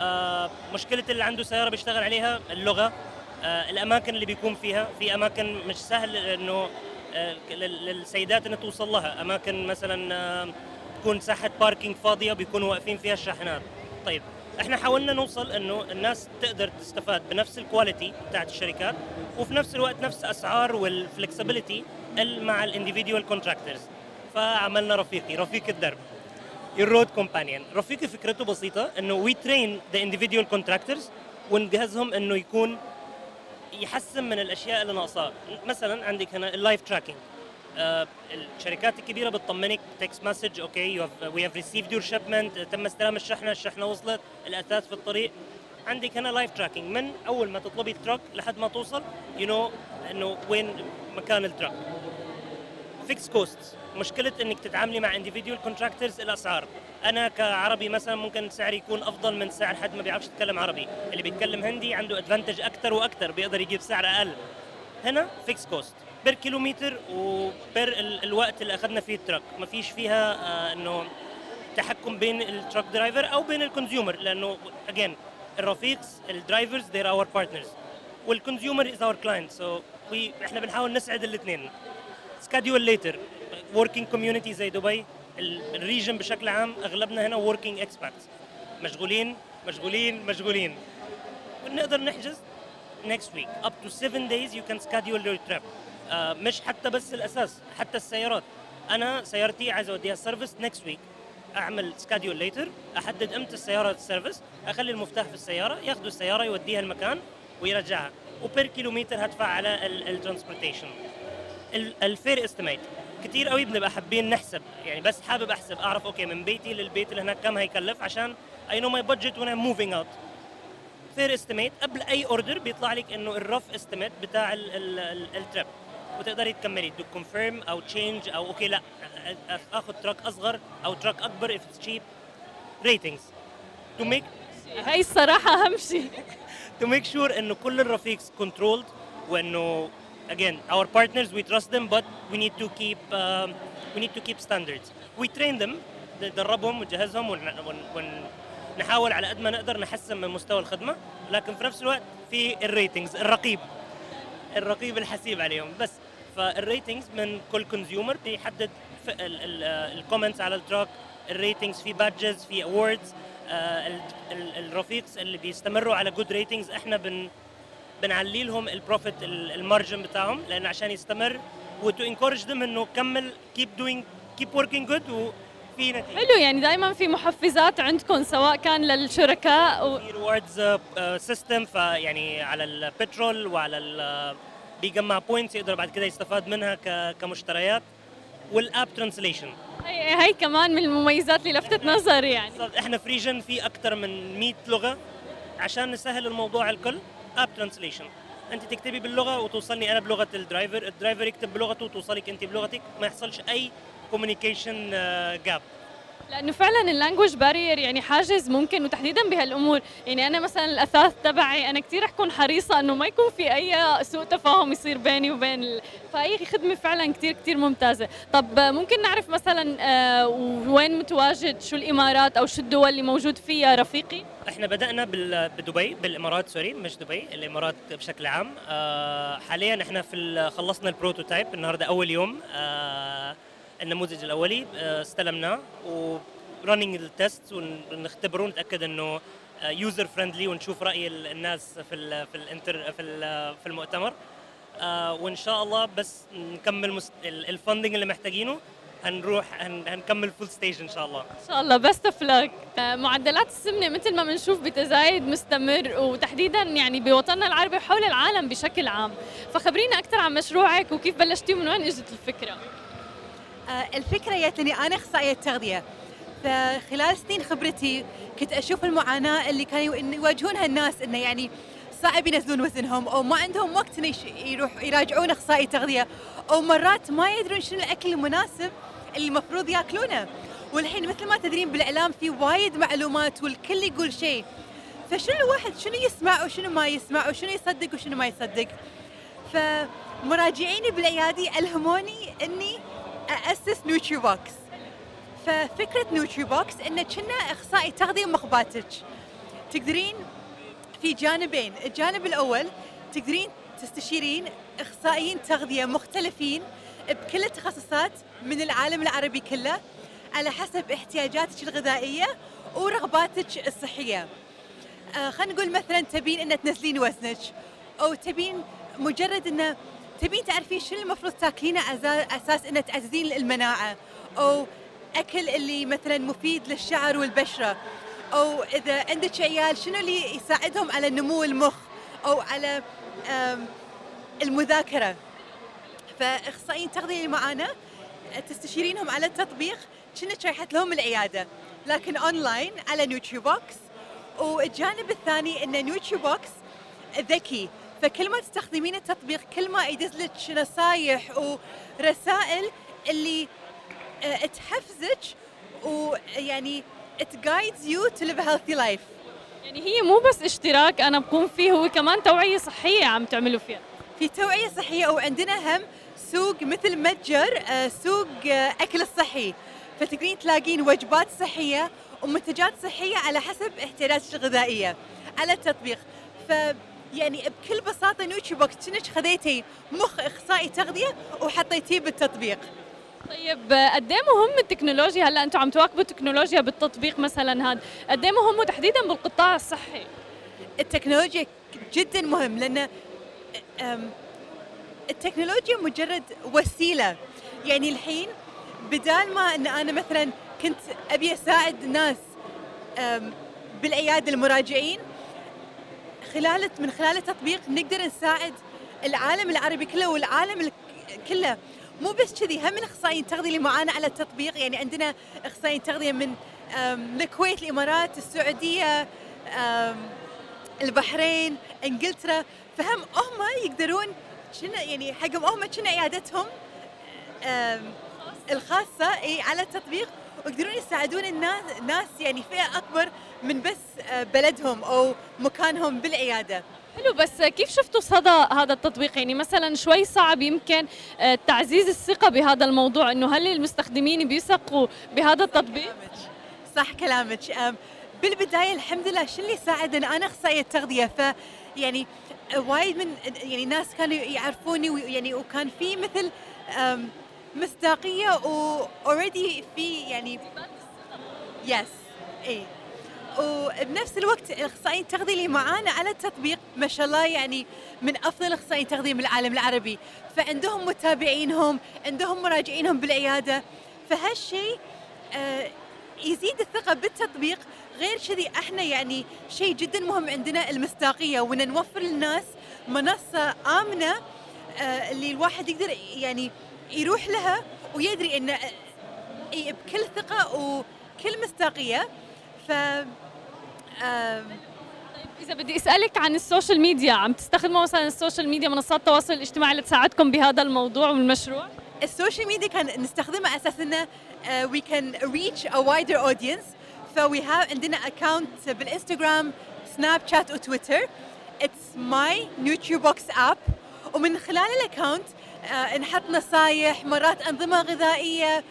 آه، مشكلة اللي عنده سيارة بيشتغل عليها اللغة. الأماكن اللي بيكون فيها في أماكن مش سهل إنه آه، لل- للسيدات إنها توصل لها. أماكن مثلا آه، تكون ساحة parking فاضية بيكونوا واقفين فيها الشاحنات. طيب إحنا حاولنا نوصل إنه الناس تقدر تستفاد بنفس ال quality بتاعت الشركات وفي نفس الوقت نفس أسعار وال flexibility مع ال individual contractors فعملنا رفيقي رفيق الدرب ال road companion رفيقي فكرته بسيطة إنه we train the individual contractors ونجهزهم إنه يكون يحسن من الأشياء اللي ناقصاه مثلا عندك هنا ال live tracking الشركات الكبيرة بتطمنك text message okay we have received your shipment تم استلام الشحنة الشحنة وصلت الأثاث في الطريق. عندك هنا live tracking من أول ما تطلبي ال truck لحد ما توصل you know إنه وين مكان ال truck fixed cost مشكلة إنك تتعاملي مع individual contractors الأسعار. أنا كعربي مثلا ممكن سعري يكون أفضل من سعر حد ما بيعرفش يتكلم عربي. اللي بيتكلم هندي عنده advantage أكثر وأكثر بيقدر يجيب سعر أقل. هنا fixed cost per kilometer و per ال- الوقت اللي أخذنا فيه ال truck ما فيش فيها آه إنه تحكم بين ال truck driver أو بين ال consumer لأنه again الرفيقs ال drivers they're our partners. وال consumer is our client so إحنا بنحاول نسعد الاثنين. schedule later working community زي دبي. ال region بشكل عام أغلبنا هنا working expats مشغولين مشغولين مشغولين. ونقدر نحجز next week. Up to 7 days you can schedule your trip. آه مش حتى بس الأثاث حتى السيارات. أنا سيارتي عايز أوديها service next week. أعمل schedule later أحدد إمتى السيارة ال service أخلي المفتاح في السيارة ياخذوا السيارة يوديها المكان ويرجعها. و per kilometer هدفع على ال transportation ال fare estimate كتير قوي بنبقى حابين نحسب. يعني بس حابب أحسب أعرف okay من بيتي للبيت اللي هناك كم هيكلف عشان I know my budget وأنا moving out fare estimate قبل أي order بيطلع لك إنه ال rough estimate بتاع ال trip وتقدري تكملي. to confirm أو change أو okay لا. اخذ truck أصغر أو truck أكبر if it's cheap. Ratings. To make هاي الصراحة اهم شيء to make sure إنه كل الرفيقs controlled وإنه again our partners we trust them but we need to keep um, we need to keep standards. We train them. ندربهم ونجهزهم ون- ون- ونحاول على قد ما نقدر نحسن من مستوى الخدمة. لكن في نفس الوقت في ال ratings الرقيب الرقيب الحسيب عليهم. بس فال ratings من كل consumer بيحدد ال comments على ال truck ال ratings في badges في awards الرفيقs اللي بيستمروا على good ratings إحنا بن بنعلي لهم ال profit ال margin بتاعهم لأن عشان يستمر و to encourage them إنه كمل keep doing keep working good وفي نتيجة. حلو يعني دائما في محفزات عندكم سواء كان للشركاء و... في rewards system فيعني على البترول وعلى ال بيجمع points يقدر بعد كده يستفاد منها كمشتريات. وال app translation هي, هي كمان من المميزات اللي لفتت نظري يعني. إحنا في region في أكثر من 100 لغة. عشان نسهل الموضوع الكل app translation انت تكتبي باللغة وتوصلني أنا بلغة ال driver ال driver يكتب بلغته وتوصلك انت بلغتك ما يحصلش أي communication gap لأنه فعلا ال language barrier يعني حاجز ممكن وتحديدا بهالأمور. يعني أنا مثلا الأثاث تبعي أنا كثير حكون حريصة إنه ما يكون في أي سوء تفاهم يصير بيني وبين ال... فهي خدمة فعلا كثير كثير ممتازة. طب ممكن نعرف مثلا آه، وين متواجد؟ شو الإمارات أو شو الدول اللي موجود فيها رفيقي؟ إحنا بدأنا بدبي بالإمارات sorry مش دبي الإمارات بشكل عام. آه حاليا إحنا في خلصنا ال prototype النهارده أول يوم. آه النموذج الأولي آه استلمناه و running ال test ونختبره ونتأكد إنه user friendly ونشوف رأي ال- الناس في ال في الانتر في في المؤتمر. آه وإن شاء الله بس نكمل ال funding اللي محتاجينه هنروح هن هنكمل full stage إن شاء الله. إن شاء الله best of معدلات السمنة مثل ما بنشوف بتزايد مستمر وتحديدا يعني بوطننا العربي وحول العالم بشكل عام. فخبرينا أكثر عن مشروعك وكيف بلشتي ومن وين إجت الفكرة؟ آه، الفكرة جت لي أنا أخصائية تغذية فخلال سنين خبرتي كنت أشوف المعاناة اللي كانوا يواجهونها الناس إنه يعني صعب ينزلون وزنهم أو ما عندهم وقت يروح يراجعون أخصائي تغذية أو مرات ما يدرون شنو الأكل المناسب اللي المفروض يأكلونه. والحين مثل ما تدرين بالإعلام في وايد معلومات والكل يقول شيء. فشنو الواحد شنو يسمع وشنو ما يسمع وشنو يصدق وشنو ما يصدق. فمراجعيني بالعيادة ألهموني إني أسس نوتري بوكس ففكرة نوتري بوكس إنه كأنه أخصائي تغذية بمخباتك. تقدرين في جانبين الجانب الأول تقدرين تستشيرين أخصائيين تغذية مختلفين بكل التخصصات من العالم العربي كله على حسب احتياجاتك الغذائية ورغباتك الصحية. آه خلينا نقول مثلا تبين ان تنزلين وزنك أو تبين مجرد إنه تبين تعرفين شنو المفروض تاكلينه أساس إنه تعززين المناعة؟ أو أكل اللي مثلا مفيد للشعر والبشرة؟ أو إذا عندك عيال شنو اللي يساعدهم على نمو المخ؟ أو على المذاكرة؟ فأخصائيين اللي معانا تستشيرينهم على التطبيق. كأنك رايحه لهم العيادة لكن اونلاين على نيوتري بوكس. والجانب الثاني إن نيوتري بوكس ذكي. فكل ما تستخدمين التطبيق كل ما يدز لك نصايح ورسائل اللي آه، تحفزك ويعني it guides you to live a healthy life. يعني هي مو بس اشتراك أنا بكون فيه هو كمان توعية صحية عم تعملوا فيها. في توعية صحية وعندنا هم سوق مثل متجر آه، سوق آه، أكل الصحي. فتقدرين تلاقين وجبات صحية ومنتجات صحية على حسب احتياجاتك الغذائية على التطبيق. ف يعني بكل نوتري بوكس كأنك خذيتي مخ إخصائي تغذية وحطيتيه بالتطبيق. طيب قد إيه مهم التكنولوجيا؟ هلا أنتم عم تواكبوا التكنولوجيا بالتطبيق مثلا هذا. قد إيه مهم وتحديدا بالقطاع الصحي؟ التكنولوجيا جدا مهم لأن التكنولوجيا مجرد وسيلة. يعني الحين بدال ما إن أنا مثلا كنت أبي أساعد ناس أم، بالعيادة المراجعين خلال من خلال التطبيق نقدر نساعد العالم العربي كله والعالم ال- كله. مو بس كذي هم الاخصائيين التغذيه اللي معانا على التطبيق. يعني عندنا أخصائيين تغذية من الكويت الإمارات السعودية البحرين إنجلترا. فهم هم يقدرون شنو يعني حقهم هم شنو عيادتهم الخاصة إي على التطبيق. ويقدرون يساعدون الناس ناس يعني فئة أكبر من بس آه، بلدهم أو مكانهم بالعيادة. حلو بس كيف شفتوا صدى هذا التطبيق؟ يعني مثلا شوي صعب يمكن آه، تعزيز الثقة بهذا الموضوع إنه هل المستخدمين بيثقوا بهذا التطبيق؟ صح كلامك. بالبداية الحمد لله شو اللي ساعدنا أنا أخصائية تغذية ف يعني وايد من يعني ناس كانوا يعرفوني ويعني وكان في مثل مصداقية واوريدي في يعني يس اي وبنفس الوقت الأخصائيين التغذية اللي معانا على التطبيق ما شاء الله يعني من أفضل الأخصائيين التغذية من العالم العربي. فعندهم متابعينهم عندهم مراجعينهم بالعيادة. فهالشيء آه، يزيد الثقة بالتطبيق. غير كذي إحنا يعني شيء جدا مهم عندنا المصداقية. وإن نوفر للناس منصة آمنة آه، اللي الواحد يقدر يعني يروح لها ويدري انه إي بكل ثقة وكل مصداقية. ف إذا بدي أسألك عن السوشيال ميديا عم تستخدموا مثلا السوشيال ميديا منصات التواصل الاجتماعي لتساعدكم بهذا الموضوع والمشروع؟ السوشيال ميديا كان نستخدمها على أساس إنه uh, we can reach a wider audience. ف we have عندنا account بالإنستغرام سناب شات وتويتر it's my NutriBox app. ومن خلال ال account نحط نصايح مرات أنظمة غذائية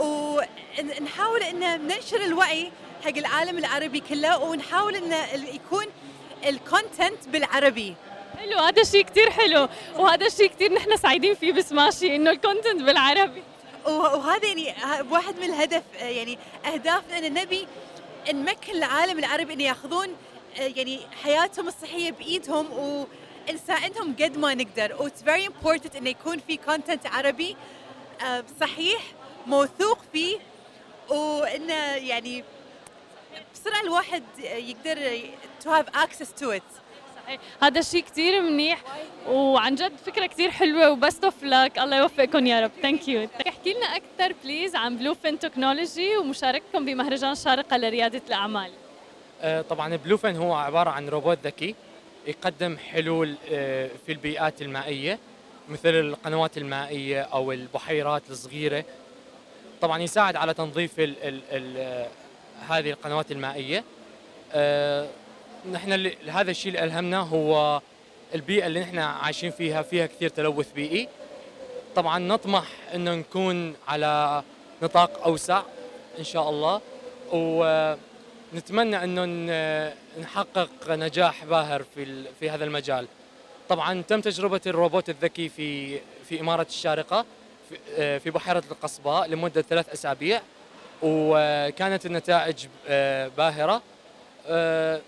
ونحاول إن ننشر الوعي حق العالم العربي كله ونحاول إن ال- يكون ال content بالعربي. حلو هذا الشيء كثير حلو وهذا الشيء كثير نحن سعيدين فيه بسماشي إنه ال content بالعربي. وه- وهذا يعني واحد من الهدف آه، يعني أهدافنا إن نبي نمكن العالم العربي إن ياخذون آه، يعني حياتهم الصحية بإيدهم ونساعدهم قد ما نقدر. And it's very important إنه يكون في content عربي آه، صحيح موثوق فيه وإنه يعني بسرعة الواحد يقدر to have access to it صحيح. هذا الشيء كثير منيح وعن جد فكرة كثير حلوة وبست اوف لك الله يوفقكم يا رب. thank you احكي لنا أكثر please عن بلو فين تكنولوجي ومشاركتكم بمهرجان شارقة لريادة الأعمال. آه، طبعا بلوفن هو عبارة عن روبوت ذكي. يقدم حلول آه، في البيئات المائية مثل القنوات المائية أو البحيرات الصغيرة. طبعا يساعد على تنظيف ال ال ال آه، هذه القنوات المائية. آه، نحن هذا الشيء اللي ألهمنا هو البيئة اللي نحن عايشين فيها فيها كثير تلوث بيئي. طبعا نطمح إنه نكون على نطاق أوسع إن شاء الله. و نتمنى أنه نحقق نجاح باهر في في هذا المجال. طبعا تم تجربة الروبوت الذكي في في إمارة الشارقة في- آه، بحيرة القصباء لمدة ثلاث أسابيع وكانت النتائج آه، باهرة. آه،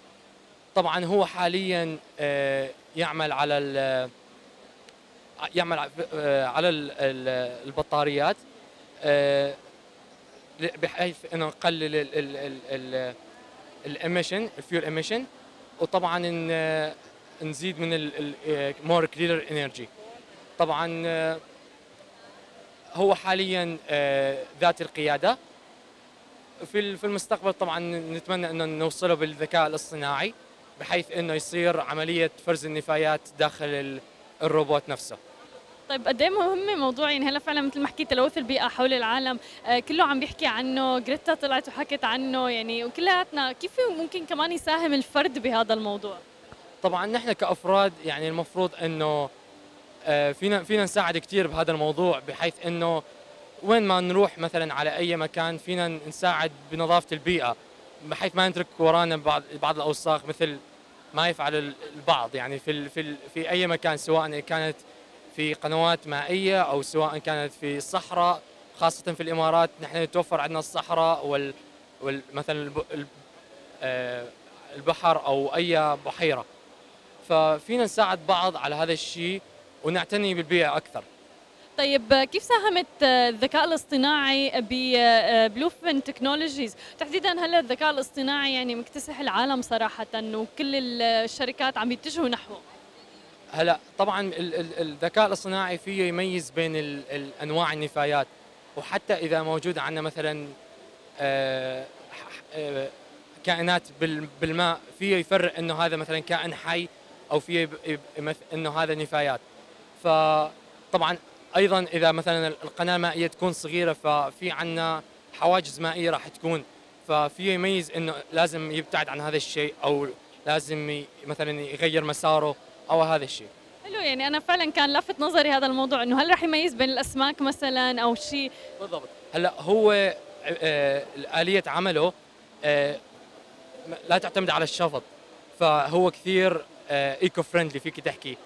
طبعا هو حاليا يعمل على يعمل على ال- ال- البطاريات بحيث أنه نقلل ال emission ال fuel emission وطبعا ن- نزيد من more clean energy طبعا آه، هو حاليا آه، ذاتي القيادة. في في المستقبل طبعا نتمنى إنه نوصله بالذكاء الاصطناعي بحيث إنه يصير عملية فرز النفايات داخل ال- الروبوت نفسه. طيب قد إيه مهم موضوع يعني هلا فعلا مثل ما حكيت تلوث البيئة حول العالم آه كله عم بيحكي عنه جريتا طلعت وحكت عنه يعني وكلياتنا كيف ممكن كمان يساهم الفرد بهذا الموضوع؟ طبعا نحن كأفراد يعني المفروض إنه آه، فينا فينا نساعد كثير بهذا الموضوع بحيث إنه وين ما نروح مثلا على أي مكان فينا نساعد بنظافة البيئة بحيث ما نترك ورانا بعض بعض الأوساخ مثل ما يفعل ال- البعض يعني في في في أي مكان سواء كانت في قنوات مائية أو سواء كانت في الصحراء خاصة في الإمارات. نحن يتوفر عندنا الصحراء وال وال- مثلا آه، البحر أو أي بحيرة. ففينا نساعد بعض على هذا الشيء ونعتني بالبيئة أكثر. طيب آه، كيف ساهمت آه، الذكاء الاصطناعي ببلوفن تكنولوجيز تحديدا هلا الذكاء الاصطناعي يعني مكتسح العالم صراحة وكل ال- الشركات عم يتجهوا نحوه؟ هلا طبعا ال- ال- الذكاء الاصطناعي فيه يميز بين أنواع النفايات. وحتى إذا موجود عندنا مثلا آه، آه، كائنات بال- بالماء فيه يفرق إنه هذا مثلا كائن حي أو فيه إنه هذا نفايات. فطبعا أيضا إذا مثلا القناة المائية تكون صغيرة ففي عندنا حواجز مائية راح تكون. ففيه يميز إنه لازم يبتعد عن هذا الشيء أو لازم مثلا يغير مساره. أو هذا الشيء؟ حلو يعني أنا فعلا كان لافت نظري هذا الموضوع إنه هل رح يميز بين الأسماك مثلا أو شيء؟ بالضبط. هلأ هو آه، آلية عمله آه، لا تعتمد على الشفط فهو كثير eco friendly فيك تحكي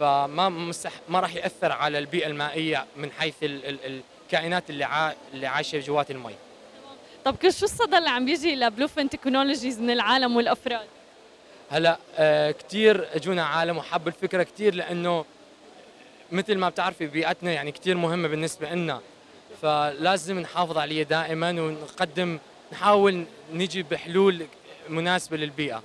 فما مستح ما راح يأثر على البيئة المائية من حيث ال ال الكائنات اللي عا اللي عايشة جوات المي. طب شو الصدى اللي عم بيجي لبلوفن تكنولوجيز من العالم والأفراد؟ هلا آه، كثير اجونا عالم وحبوا الفكرة كثير لأنه مثل ما بتعرفي بيئتنا يعني كثير مهمة بالنسبة لنا فلازم نحافظ عليها دائما ونقدم نحاول نجي بحلول مناسبة للبيئة.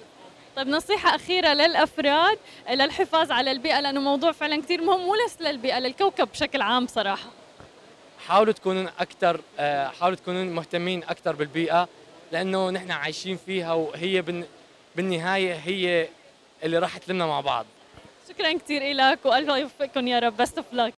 طيب نصيحة أخيرة للأفراد للحفاظ على البيئة لأنه موضوع فعلا كثير مهم مو بس للبيئة للكوكب بشكل عام صراحة. حاولوا تكونوا أكثر آه، حاولوا تكونوا مهتمين أكثر بالبيئة لأنه نحن عايشين فيها وهي بالنهاية هي اللي راح تلمنا مع بعض. شكرا كثير لك والله يوفقكم يا رب. بست اوف لك